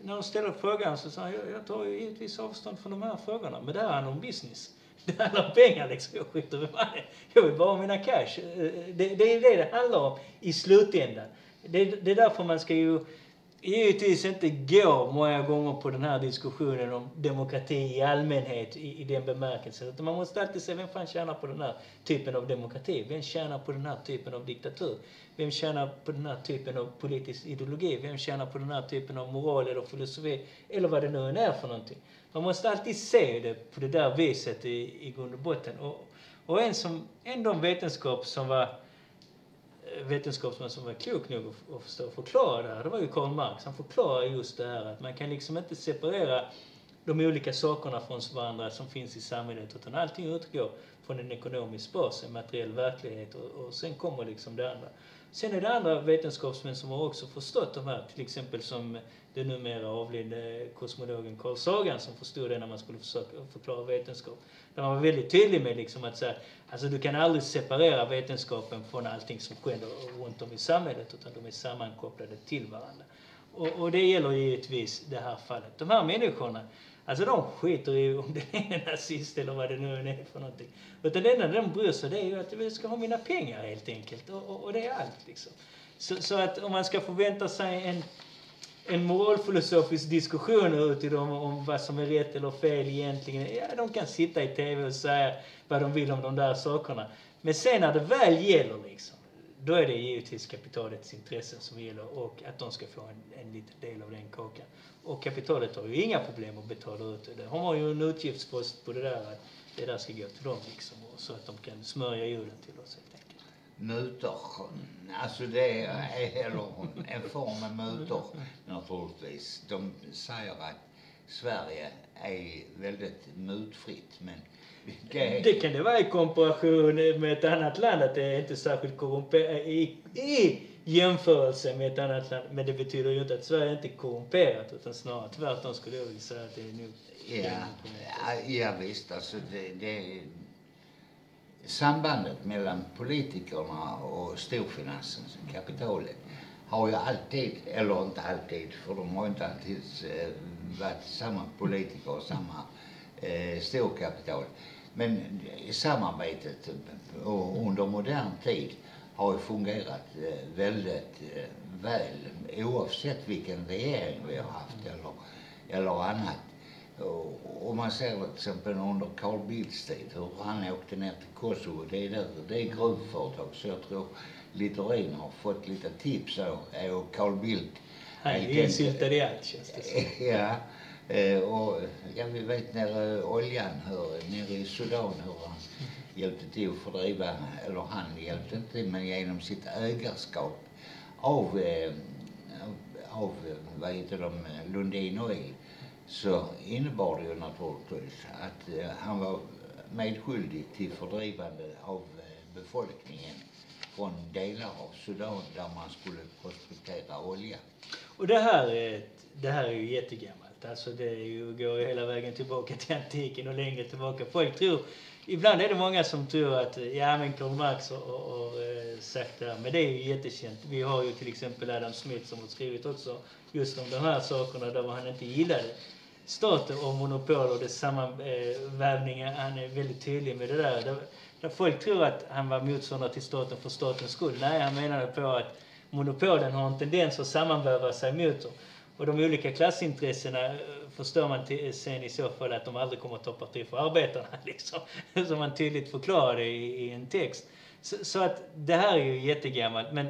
när de ställde frågan så sa han, jag, jag tar ju givetvis avstånd från de här frågorna. Men det här handlar om business. Det handlar om pengar liksom. Jag skiter vem han är. Jag vill bara ha mina cash. Eh, eh, det, det är det det handlar om i slutändan. Det, det är därför man ska ju givetvis inte går många gånger på den här diskussionen om demokrati i allmänhet i, i den bemärkelsen. Utan man måste alltid se vem fan tjänar på den här typen av demokrati? Vem tjänar på den här typen av diktatur? Vem tjänar på den här typen av politisk ideologi? Vem tjänar på den här typen av moral eller filosofi? Eller vad det nu än är för någonting. Man måste alltid se det på det där viset i, i grund och botten. Och, och en, som, en av de vetenskap som var vetenskapsman som var klok nog att, förstå och förklara det här, det var ju Karl Marx. Han förklarar just det här att man kan liksom inte separera de olika sakerna från varandra som finns i samhället utan allting utgår från en ekonomisk bas, en materiell verklighet och, och sen kommer liksom det andra. Sen är det andra vetenskapsmän som har också förstått de här, till exempel som den numera avlidne kosmologen Carl Sagan som förstod det när man skulle försöka förklara vetenskap. Där man var väldigt tydlig med liksom att säga, alltså du kan aldrig separera vetenskapen från allting som sker runt om i samhället utan de är sammankopplade till varandra. Och, och det gäller givetvis det här fallet. De här människorna, alltså de skiter i om det är en nazist eller vad det nu än är för någonting. Utan det enda de bryr sig det är ju att jag ska ha mina pengar helt enkelt. Och, och, och det är allt liksom. Så, så att om man ska förvänta sig en en moralfilosofisk diskussion ut i dem om vad som är rätt eller fel egentligen. Ja, de kan sitta i TV och säga vad de vill om de där sakerna. Men sen när det väl gäller liksom, då är det givetvis kapitalets intressen som gäller och att de ska få en, en liten del av den kakan. Och kapitalet har ju inga problem att betala ut det. De har ju en utgiftspost på det där att det där ska gå till dem liksom, så att de kan smörja hjulen till oss helt. Mutor, alltså det är eller en form av mutor naturligtvis. De säger att Sverige är väldigt mutfritt men det, Det kan det vara i komparation med ett annat land, att det är inte särskilt korrumperat i, i jämförelse med ett annat land. Men det betyder ju inte att Sverige inte är korrumperat, utan snarare tvärtom skulle jag vilja säga att det är nog... ja, ja, visst alltså det, det sambandet mellan politikerna och storfinansen, kapitalet, har ju alltid, eller inte alltid, för de har ju inte alltid eh, varit samma politiker och samma eh, storkapital. Men samarbetet och under modern tid har ju fungerat eh, väldigt eh, väl oavsett vilken regering vi har haft eller, eller annat. Och man ser till exempel under Carl Bildts tid hur han åkte ner till Kosovo. Det är, där, det är gruvföretag. Så jag tror Littorin har fått lite tips av av Carl Bildt. Han är insyltad i allt känns det som. Ja, eh, och ja, vi vet nere oljan, hur, nere i Sudan hur han hjälpte till att fördriva, eller han hjälpte inte men genom sitt ägarskap av, eh, av, av vad heter de, Lundin Oil så innebar det ju naturligtvis att eh, han var medskyldig till fördrivande av eh, befolkningen från delar av Sudan där man skulle prospektera olja. Och det här, är, det här är ju jättegammalt. Alltså det är ju, går ju hela vägen tillbaka till antiken och längre tillbaka. Folk tror, ibland är det många som tror att eh, ja men Karl Marx har, har, har sagt det här. Men det är ju jättekänt. Vi har ju till exempel Adam Smith som har skrivit också just om de här sakerna där han inte gillade staten och monopol och dess sammanvävningar. Han är väldigt tydlig med det där. där. Där folk tror att han var motståndare till staten för statens skull. Nej, han menade på att monopolen har en tendens att sammanväva sig mot dem. Och de olika klassintressena eh, förstår man till, sen i så fall att de aldrig kommer att ta parti för arbetarna. Liksom. Som man tydligt förklarade i, i en text. Så, så att det här är ju jättegammalt. Men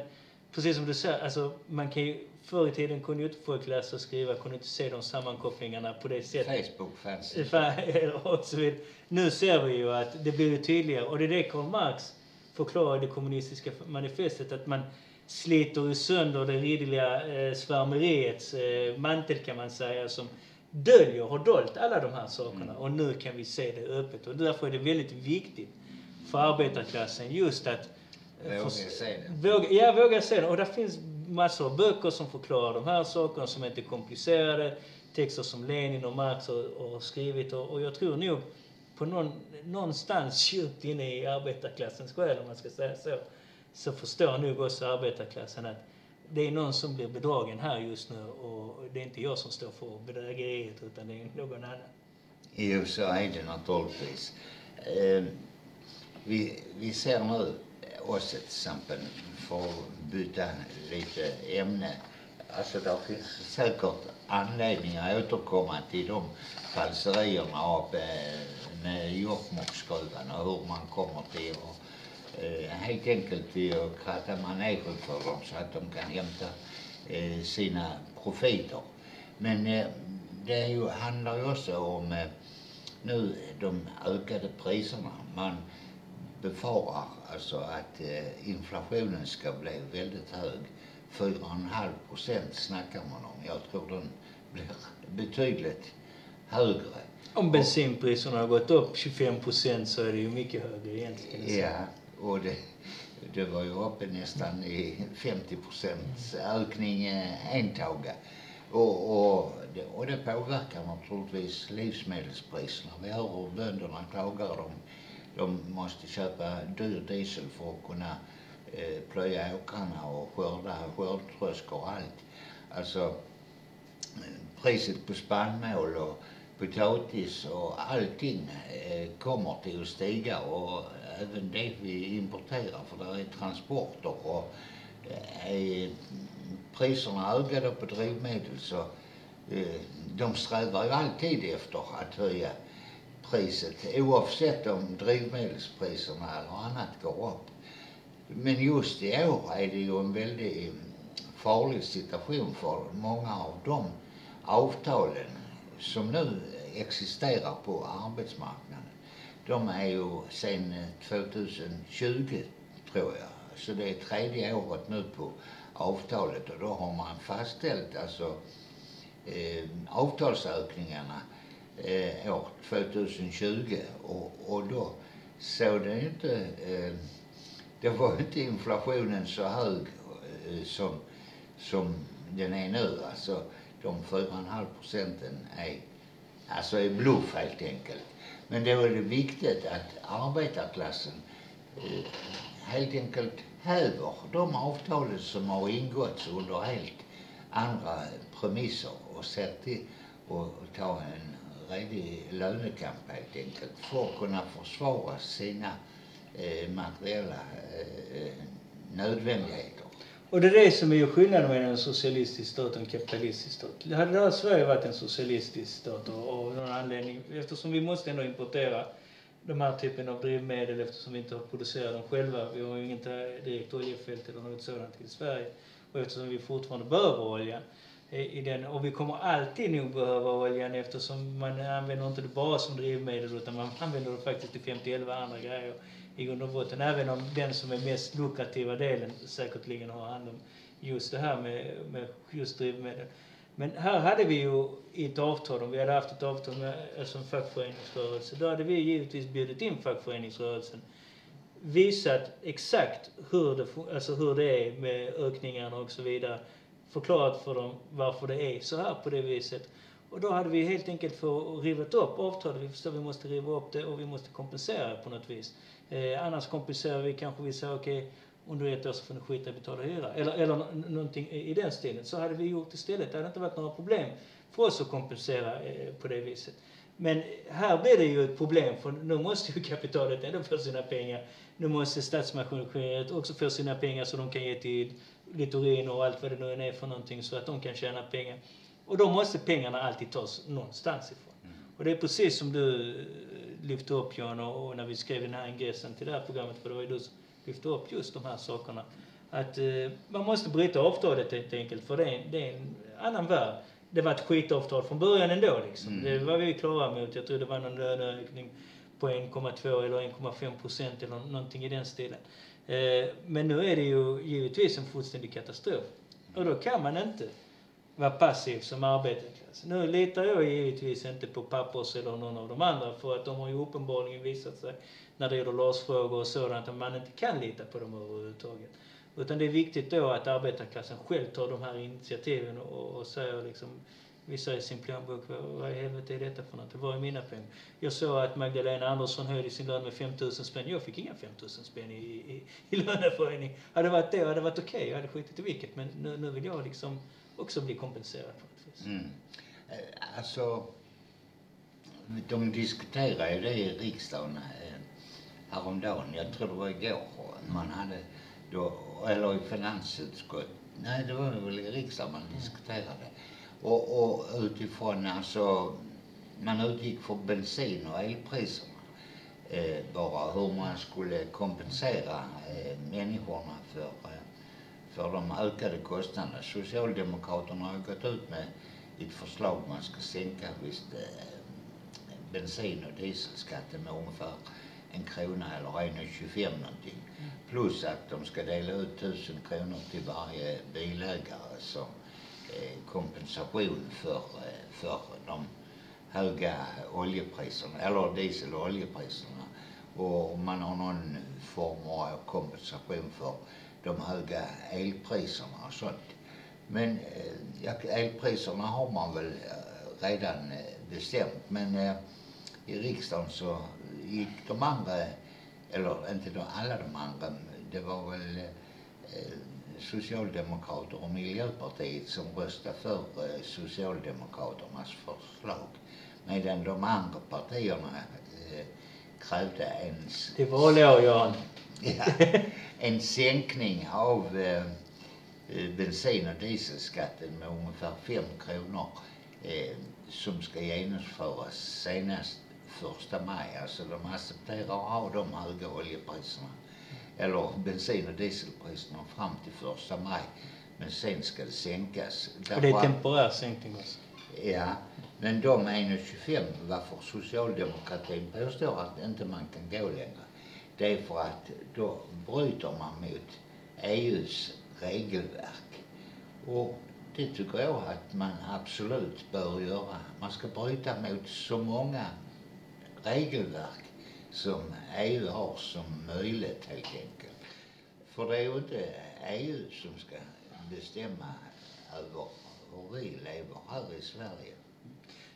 precis som du säger, alltså, man kan ju, förr i tiden kunde ju inte folk läsa och skriva, kunde inte se de sammankopplingarna på det sättet. Facebook fanns och så vidare. Nu ser vi ju att det blir tydligare och det är det Karl Marx förklarar i det kommunistiska manifestet att man sliter ju sönder det ridderliga eh, svärmeriets eh, mantel kan man säga som döljer, har dolt alla de här sakerna och nu kan vi se det öppet och därför är det väldigt viktigt för arbetarklassen just att eh, Våga se det. Våga, ja, våga se det. Och det finns massor av böcker som förklarar de här sakerna som inte är komplicerade. Texter som Lenin och Marx har, har skrivit. Och, och jag tror nog på någon, någonstans djupt inne i arbetarklassens själ, om man ska säga så, så förstår nog också arbetarklassen att det är någon som blir bedragen här just nu och det är inte jag som står för bedrägeriet utan det är någon annan. Jo, så är det naturligtvis. Eh, vi, vi ser nu oss till exempel, för byta lite ämne. Alltså det finns säkert anledning att återkomma till de falserierna av eh, Jokkmokksgruvan och hur man kommer till att eh, helt enkelt till att kratta manegen för dem så att de kan hämta eh, sina profiter. Men eh, det ju, handlar ju också om eh, nu de ökade priserna. Man befarar alltså att eh, inflationen ska bli väldigt hög. 4,5 procent snackar man om. Jag tror den blir betydligt högre. Om bensinpriserna har gått upp 25 procent så är det ju mycket högre egentligen. Ja, och det, det var ju uppe nästan i 50 procents ökning eh, en taga. Och, och, det, och det påverkar naturligtvis livsmedelspriserna. Vi hör hur bönderna klagar. De, de måste köpa dyr diesel för att kunna eh, plöja åkrarna och skörda skördtröskor och allt. Alltså priset på spannmål och potatis och allting eh, kommer till att stiga och även det vi importerar för det är transporter och eh, är priserna ökar på drivmedel så eh, de strävar ju alltid efter att höja priset oavsett om drivmedelspriserna eller annat går upp. Men just i år är det ju en väldigt eh, farlig situation för många av de avtalen som nu existerar på arbetsmarknaden. De är ju eh, sen 2020 tror jag. Så det är tredje året nu på avtalet och då har man fastställt alltså eh, avtalsökningarna eh, år 2020 och, och då såg det inte, eh, det var inte inflationen så hög eh, som, som den är nu. Alltså de 4,5 procenten är, alltså är bluff helt enkelt. Men då är det viktigt att arbetarklassen eh, helt enkelt häver de avtalen som har ingåtts under helt andra premisser och ser till att ta en redig lönekamp helt enkelt för att kunna försvara sina eh, materiella eh, nödvändigheter. Och det är det som är skillnaden mellan en socialistisk stat och en kapitalistisk stat. Hade det Sverige varit en socialistisk stat av någon anledning, eftersom vi måste ändå importera de här typen av drivmedel eftersom vi inte har producerat dem själva. Vi har ju inget direkt oljefält eller något sådant i Sverige. Och eftersom vi fortfarande behöver olja i den. Och vi kommer alltid nog behöva oljan eftersom man använder inte det bara som drivmedel utan man använder det faktiskt till 50 andra grejer i grund och botten. Även om den som är mest lukrativa delen säkerligen har hand om just det här med, med just drivmedel. Men här hade vi ju i ett avtal, om vi hade haft ett avtal med som fackföreningsrörelse, då hade vi givetvis bjudit in fackföreningsrörelsen visat exakt hur det, alltså hur det är med ökningarna och så vidare. Förklarat för dem varför det är så här på det viset. Och då hade vi helt enkelt fått rivit upp avtalet. Vi förstår vi måste riva upp det och vi måste kompensera på något vis. Eh, annars kompenserar vi kanske, vi säger okej, okay, under ett år så får ni skita i att betala hyra. Eller, eller någonting i den stilen. Så hade vi gjort istället. Det hade inte varit några problem för oss att kompensera eh, på det viset. Men här blir det ju ett problem för nu måste ju kapitalet ändå få sina pengar. Nu måste statsmaskineriet också få sina pengar så de kan ge till Littorin och allt vad det nu är för någonting så att de kan tjäna pengar. Och då måste pengarna alltid tas någonstans ifrån. Mm. Och det är precis som du lyfte upp Jan och, och när vi skrev den här ingressen till det här programmet, för det var ju du som lyfte upp just de här sakerna. Att eh, man måste bryta avtalet helt enkelt, för det är, det är en annan värld. Det var ett skitavtal från början ändå liksom. Mm. Det var vi klara mot. Jag tror det var någon löneökning på 1,2 eller 1,5 procent eller någonting i den stilen. Eh, men nu är det ju givetvis en fullständig katastrof. Och då kan man inte vara passiv som arbetarklass. Nu litar jag givetvis inte på Pappers eller någon av de andra för att de har ju uppenbarligen visat sig när det gäller LAS-frågor och sådant att man inte kan lita på dem överhuvudtaget. Utan det är viktigt då att arbetarklassen själv tar de här initiativen och, och säger liksom vissa i sin plånbok, vad, vad i helvete är detta för något? Var är mina pengar? Jag såg att Magdalena Andersson höjde sin lön med 5 000 spänn. Jag fick inga 5 000 spänn i, i, i löneförhöjning. Hade det varit det hade det varit okej. Okay. Jag hade skitit i vilket. Men nu, nu vill jag liksom också bli kompenserad på något vis. Mm. Eh, alltså, de diskuterade ju det i riksdagen eh, häromdagen. Jag tror det var igår. Man hade då, eller i finansutskottet. Nej, det var väl i riksdagen man diskuterade. Och, och utifrån alltså, man utgick från bensin och elpriserna. Eh, bara hur man skulle kompensera eh, människorna för eh, för de ökade kostnaderna. Socialdemokraterna har gått ut med ett förslag man ska sänka visst eh, bensin och dieselskatten med ungefär en krona eller 1,25 någonting. Plus att de ska dela ut tusen kronor till varje bilägare som Eh, kompensation för, eh, för de höga oljepriserna, eller diesel och oljepriserna. Och man har någon form av kompensation för de höga elpriserna och sånt. Men eh, ja, elpriserna har man väl redan bestämt men i riksdagen så gick de andra, eller inte de, alla de andra, det var väl Socialdemokrater och Miljöpartiet som röstade för Socialdemokraternas förslag. Medan de andra partierna krävde en... Det var lår Jan. Ja, en sänkning av eh, eh, bensin och dieselskatten med ungefär 5 kronor eh, som ska genomföras senast första maj. Alltså de accepterar att ha de höga oljepriserna eller bensin och dieselpriserna fram till första maj. Men sen ska det sänkas. Och det är temporär sänkning också? Ja, men de 1,25 varför socialdemokratin påstår att inte man kan gå längre det är för att då bryter man mot EUs regelverk. Och det tycker jag att man absolut bör göra. Man ska bryta mot så många regelverk som EU har som möjligt helt enkelt. För det är ju inte EU som ska bestämma över hur vi lever här i Sverige.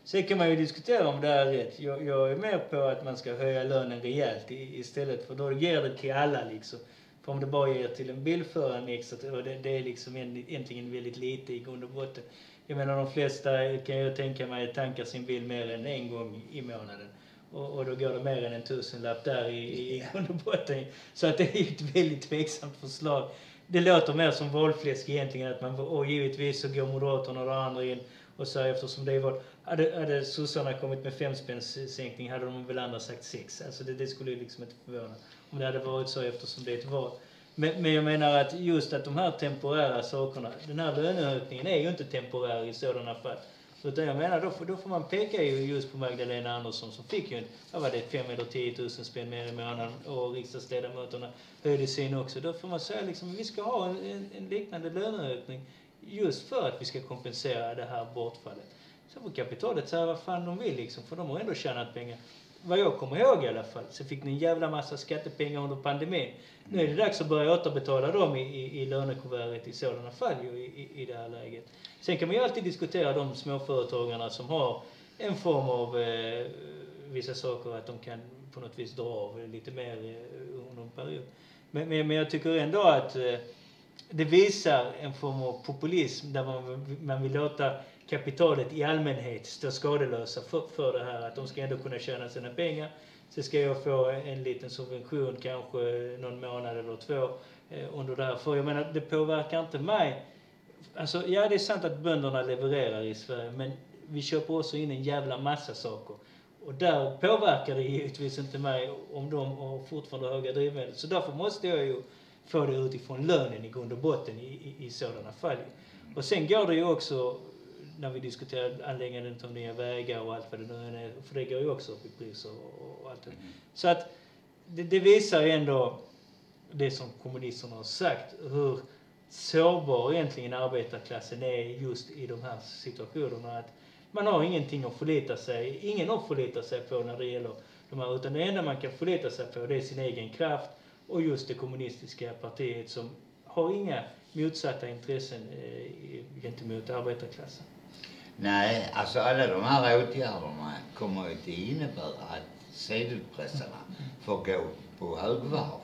Sen kan man ju diskutera om det är rätt. Jag, jag är med på att man ska höja lönen rejält i, istället för då ger det till alla liksom. För om det bara ger till en bilförare extra, och det, det är liksom egentligen väldigt lite i grund och botten. Jag menar de flesta kan jag tänka mig tankar sin bil mer än en gång i månaden. Och, och då går det mer än en tusenlapp där i, i grund och botten. Så att det är ett väldigt tveksamt förslag. det låter mer som valfläsk egentligen. Att man, och givetvis så går Moderaterna och de andra in och säger eftersom det är val. Hade, hade sossarna kommit med femspännssänkning hade de väl andra sagt sex. Alltså det, det skulle ju liksom inte förvåna om det hade varit så eftersom det är ett val. Men, men jag menar att just att de här temporära sakerna, den här löneökningen är ju inte temporär i sådana fall. Utan jag menar, då får, då får man peka ju just på Magdalena Andersson som fick ju, vad var det, 5 eller 10 000 spänn mer i månaden och riksdagsledamöterna höjde sin också. Då får man säga liksom, vi ska ha en, en, en liknande löneökning just för att vi ska kompensera det här bortfallet. Så får kapitalet säga vad fan de vill liksom, för de har ändå tjänat pengar. Vad jag kommer ihåg i alla fall, så fick ni en jävla massa skattepengar under pandemin. Nu är det dags att börja återbetala dem i, i, i lönekuvertet i sådana fall ju, i, i det här läget. Sen kan man ju alltid diskutera de småföretagarna som har en form av eh, vissa saker att de kan på något vis dra av lite mer eh, under en period. Men, men, men jag tycker ändå att eh, det visar en form av populism där man, man vill låta kapitalet i allmänhet står skadelösa för, för det här. Att de ska ändå kunna tjäna sina pengar. Så ska jag få en liten subvention kanske någon månad eller två eh, under det här. För jag menar, det påverkar inte mig. Alltså, ja, det är sant att bönderna levererar i Sverige, men vi köper också in en jävla massa saker. Och där påverkar det givetvis inte mig om de har fortfarande höga drivmedel. Så därför måste jag ju få det utifrån lönen i grund och botten i, i, i sådana fall. Och sen går det ju också när vi diskuterar anläggandet av nya vägar och allt vad det nu är, för det går ju också upp i pris och, allt det. Så att det, det visar ju ändå det som kommunisterna har sagt, hur sårbar egentligen arbetarklassen är just i de här situationerna. Att man har ingenting att förlita sig, ingen att förlita sig på när det gäller de här, utan det enda man kan förlita sig på det är sin egen kraft och just det kommunistiska partiet som har inga motsatta intressen eh, gentemot arbetarklassen. Nej, alltså alla de här åtgärderna kommer ju att innebära att sedelpressarna får gå på högvarv.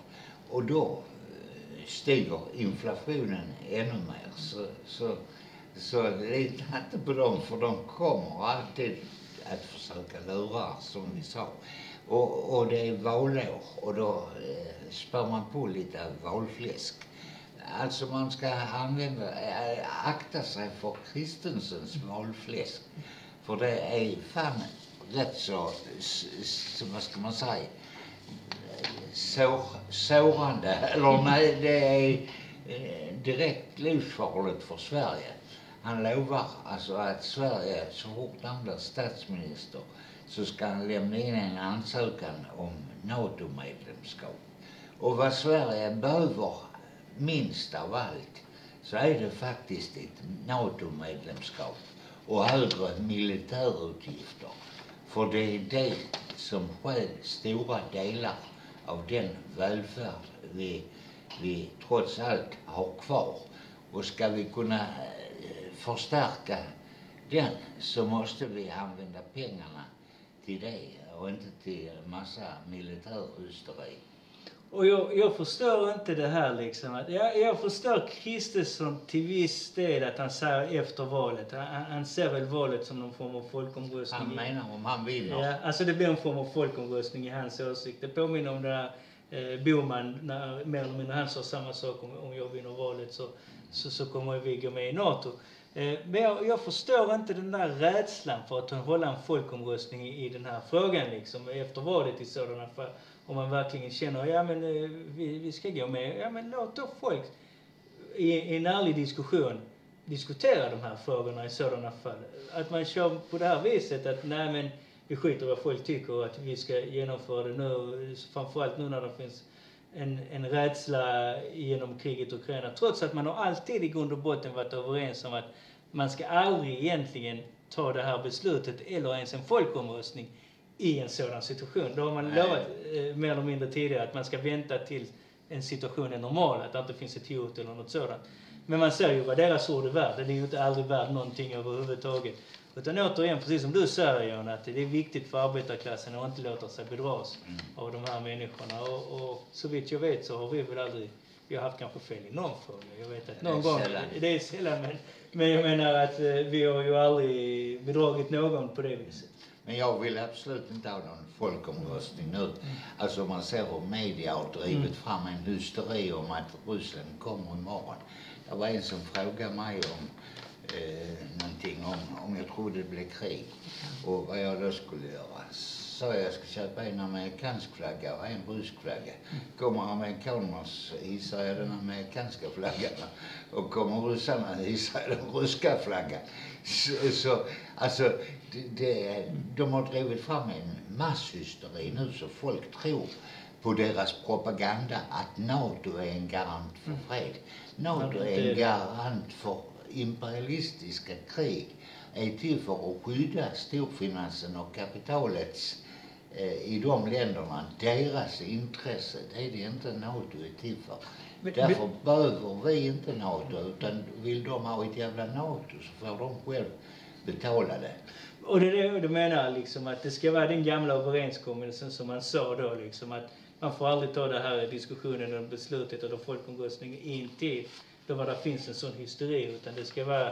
Och då eh, stiger inflationen ännu mer. Så, så, så lita inte på dem, för de kommer alltid att försöka lura, som vi sa. Och, och det är valår och då eh, spär man på lite valfläsk. Alltså man ska använda, äh, akta sig för Kristensens målfläsk. För det är fan rätt så, så vad ska man säga, sår, sårande. Eller nej, det är eh, direkt livsfarligt för Sverige. Han lovar alltså att Sverige, så fort han blir statsminister, så ska han lämna in en ansökan om NATO-medlemskap. Och vad Sverige behöver minst av allt så är det faktiskt ett NATO-medlemskap och högre militärutgifter. För det är det som stjäl stora delar av den välfärd vi, vi trots allt har kvar. Och ska vi kunna eh, förstärka den så måste vi använda pengarna till det och inte till massa militärhysteri. Och jag, jag förstår inte det här liksom. Jag, jag förstår Kristersson till viss del att han säger efter valet. Han, han ser väl valet som någon form av folkomröstning. Han menar om han vinner. Ja, alltså det blir en form av folkomröstning i hans åsikt. Det påminner om det där eh, Boman, när, mer eller mindre han sa samma sak om, om jag vinner valet så, så, så kommer vi gå med i NATO. Eh, men jag, jag, förstår inte den där rädslan för att hålla en folkomröstning i, i den här frågan liksom, efter valet i sådana fall om man verkligen känner, ja men eh, vi, vi ska gå med, ja men låt då folk i, i en ärlig diskussion diskutera de här frågorna i sådana fall. Att man kör på det här viset att nej men vi skiter i vad folk tycker och att vi ska genomföra det nu, framförallt nu när det finns en, en rädsla genom kriget i Ukraina. Trots att man har alltid i grund och botten varit överens om att man ska aldrig egentligen ta det här beslutet eller ens en folkomröstning i en sådan situation. Då har man Nej. lovat eh, mer eller mindre tidigare att man ska vänta till en situation är normal, att det inte finns ett hot eller något sådant. Men man ser ju vad deras ord är värd. Det är ju inte aldrig värt någonting överhuvudtaget. Utan återigen, precis som du säger Jan, att det är viktigt för arbetarklassen att inte låta sig bedras mm. av de här människorna. Och, och så vitt jag vet så har vi väl aldrig, vi har haft kanske fel i någon fråga. Jag vet att någon gång, det är sällan, men, men jag menar att eh, vi har ju aldrig bedragit någon på det viset. Men jag vill absolut inte ha någon folkomröstning nu. Alltså man ser hur media har drivit fram en hysteri om att Ryssland kommer imorgon. Det var en som frågade mig om eh, någonting om, om jag trodde det blev krig och vad jag då skulle göra. Så jag ska köpa en amerikansk flagga och en rysk flagga. Kommer amerikanerna så hissar jag den amerikanska flaggan och kommer ryssarna hissar jag den ryska flaggan. Så, så alltså, det, det, de har drivit fram en masshysteri nu så folk tror på deras propaganda att NATO är en garant för fred. NATO är en garant för imperialistiska krig är till för att skydda storfinansen och kapitalets eh, i de länderna, deras intresse. Det är det inte NATO är till för. Men- Därför behöver vi inte NATO, utan vill de ha ett jävla NATO så får de själv betala det. Och det är det du menar liksom att det ska vara den gamla överenskommelsen som man sa då liksom att man får aldrig ta det här diskussionen om beslutet eller folkomröstningen in till då var det finns en sån hysteri utan det ska vara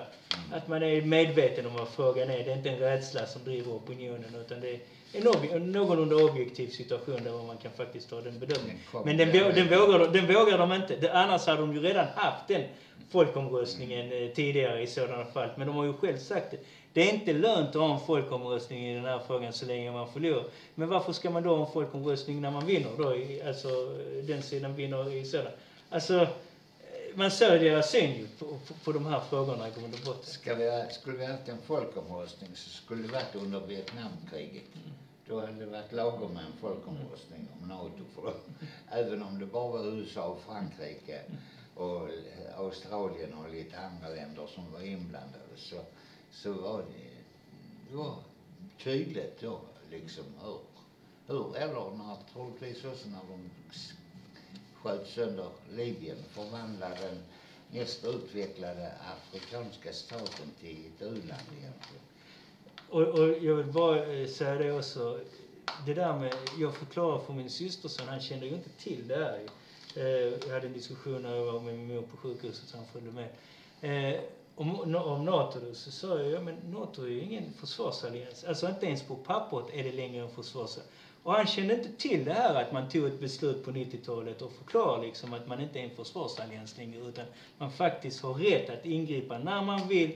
att man är medveten om vad frågan är. Det är inte en rädsla som driver opinionen utan det är obje- en någorlunda objektiv situation där man kan faktiskt ta den bedömningen. Men den, den, vågar, de- den vågar de inte. Det, annars hade de ju redan haft den folkomröstningen eh, tidigare i sådana fall. Men de har ju själv sagt det. Det är inte lönt att ha en folkomröstning i den här frågan så länge man förlorar. Men varför ska man då ha en folkomröstning när man vinner då? Alltså den sidan vinner i sådana. Alltså, man ser deras syn ju på, på, på de här frågorna i grund och botten. Ska vi, ha- skulle vi haft en folkomröstning så skulle det varit under Vietnamkriget. Då hade det varit lagom med en folkomröstning om NATO. För även om det bara var USA och Frankrike och Australien och lite andra länder som var inblandade så, så var det, det var tydligt då liksom hur, hur eller troligtvis också när de sköt sönder Libyen, förvandlade den mest utvecklade afrikanska staten till ett u-land egentligen. Och, och jag vill bara eh, säga det också. Det där med, jag förklarar för min systerson, han kände ju inte till det här. Eh, jag hade en diskussion när jag var med min mor på sjukhuset, så han följde med. Eh, om, om NATO då, så sa jag, ja men NATO är ju ingen försvarsallians. Alltså inte ens på pappret är det längre en försvarsallians. Och han kände inte till det här att man tog ett beslut på 90-talet och förklarade liksom att man inte är en försvarsallians längre utan man faktiskt har rätt att ingripa när man vill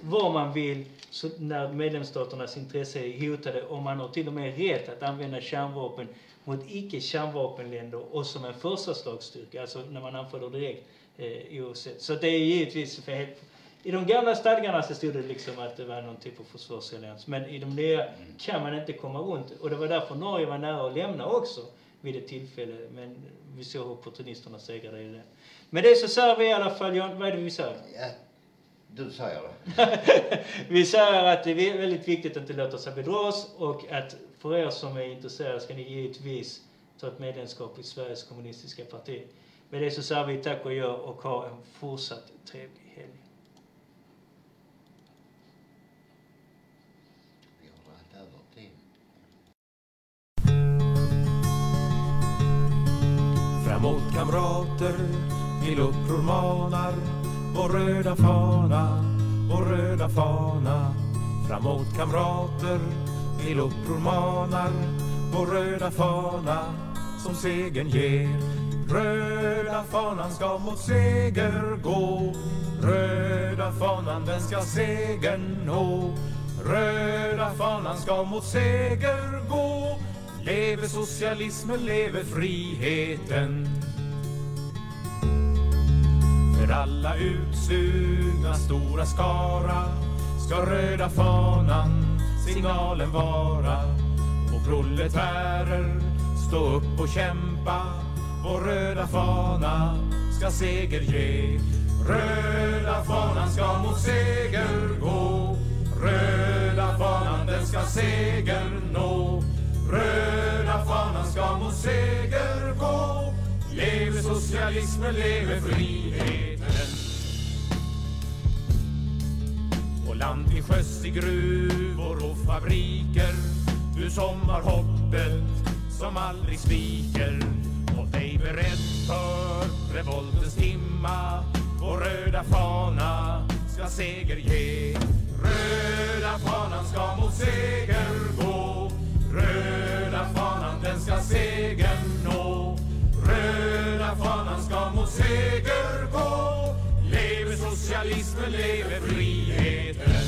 var man vill så när medlemsstaternas intresse är hotade och man har till och med rätt att använda kärnvapen mot icke-kärnvapenländer och som en första slagsstyrka, alltså när man anfaller direkt eh, oavsett. Så det är givetvis för helt, i de gamla stadgarna så stod det liksom att det var någon typ av försvarsallians men i de nya kan man inte komma runt. Och det var därför Norge var nära att lämna också vid ett tillfälle men vi såg hur opportunisterna segrade i det. Men det så säger vi i alla fall, Jan, vad är det vi säger? Ja, du säger det. Vi säger att det är väldigt viktigt att inte låta sig bedras och att för er som är intresserade ska ni givetvis ta ett medlemskap i Sveriges kommunistiska parti. Med det så säger vi tack och gör och ha en fortsatt trevlig helg. Framåt kamrater, till uppror manar vår röda fana, vår röda fana. Framåt kamrater, till uppror manar vår röda fana som segern ger. Röda fanan ska mot seger gå. Röda fanan den ska segern nå. Röda fanan ska mot seger gå. Leve socialismen, leve friheten. För alla utsugna stora skara ska röda fanan signalen vara. Och proletärer, stå upp och kämpa. Vår röda fana ska seger ge. Röda fanan ska mot seger gå. Röda fanan den ska seger nå. Röda fanan ska mot seger gå. Leve socialismen, leve friheten. På land till sjöss i gruvor och fabriker. Du som har hoppet som aldrig sviker. Håll dig beredd för revoltens timma. Vår röda fana ska seger ge. Röda fanan ska mot seger gå. Röda fanan den ska segern nå. Röda fanan ska mot seger gå. Leve socialismen, leve friheten.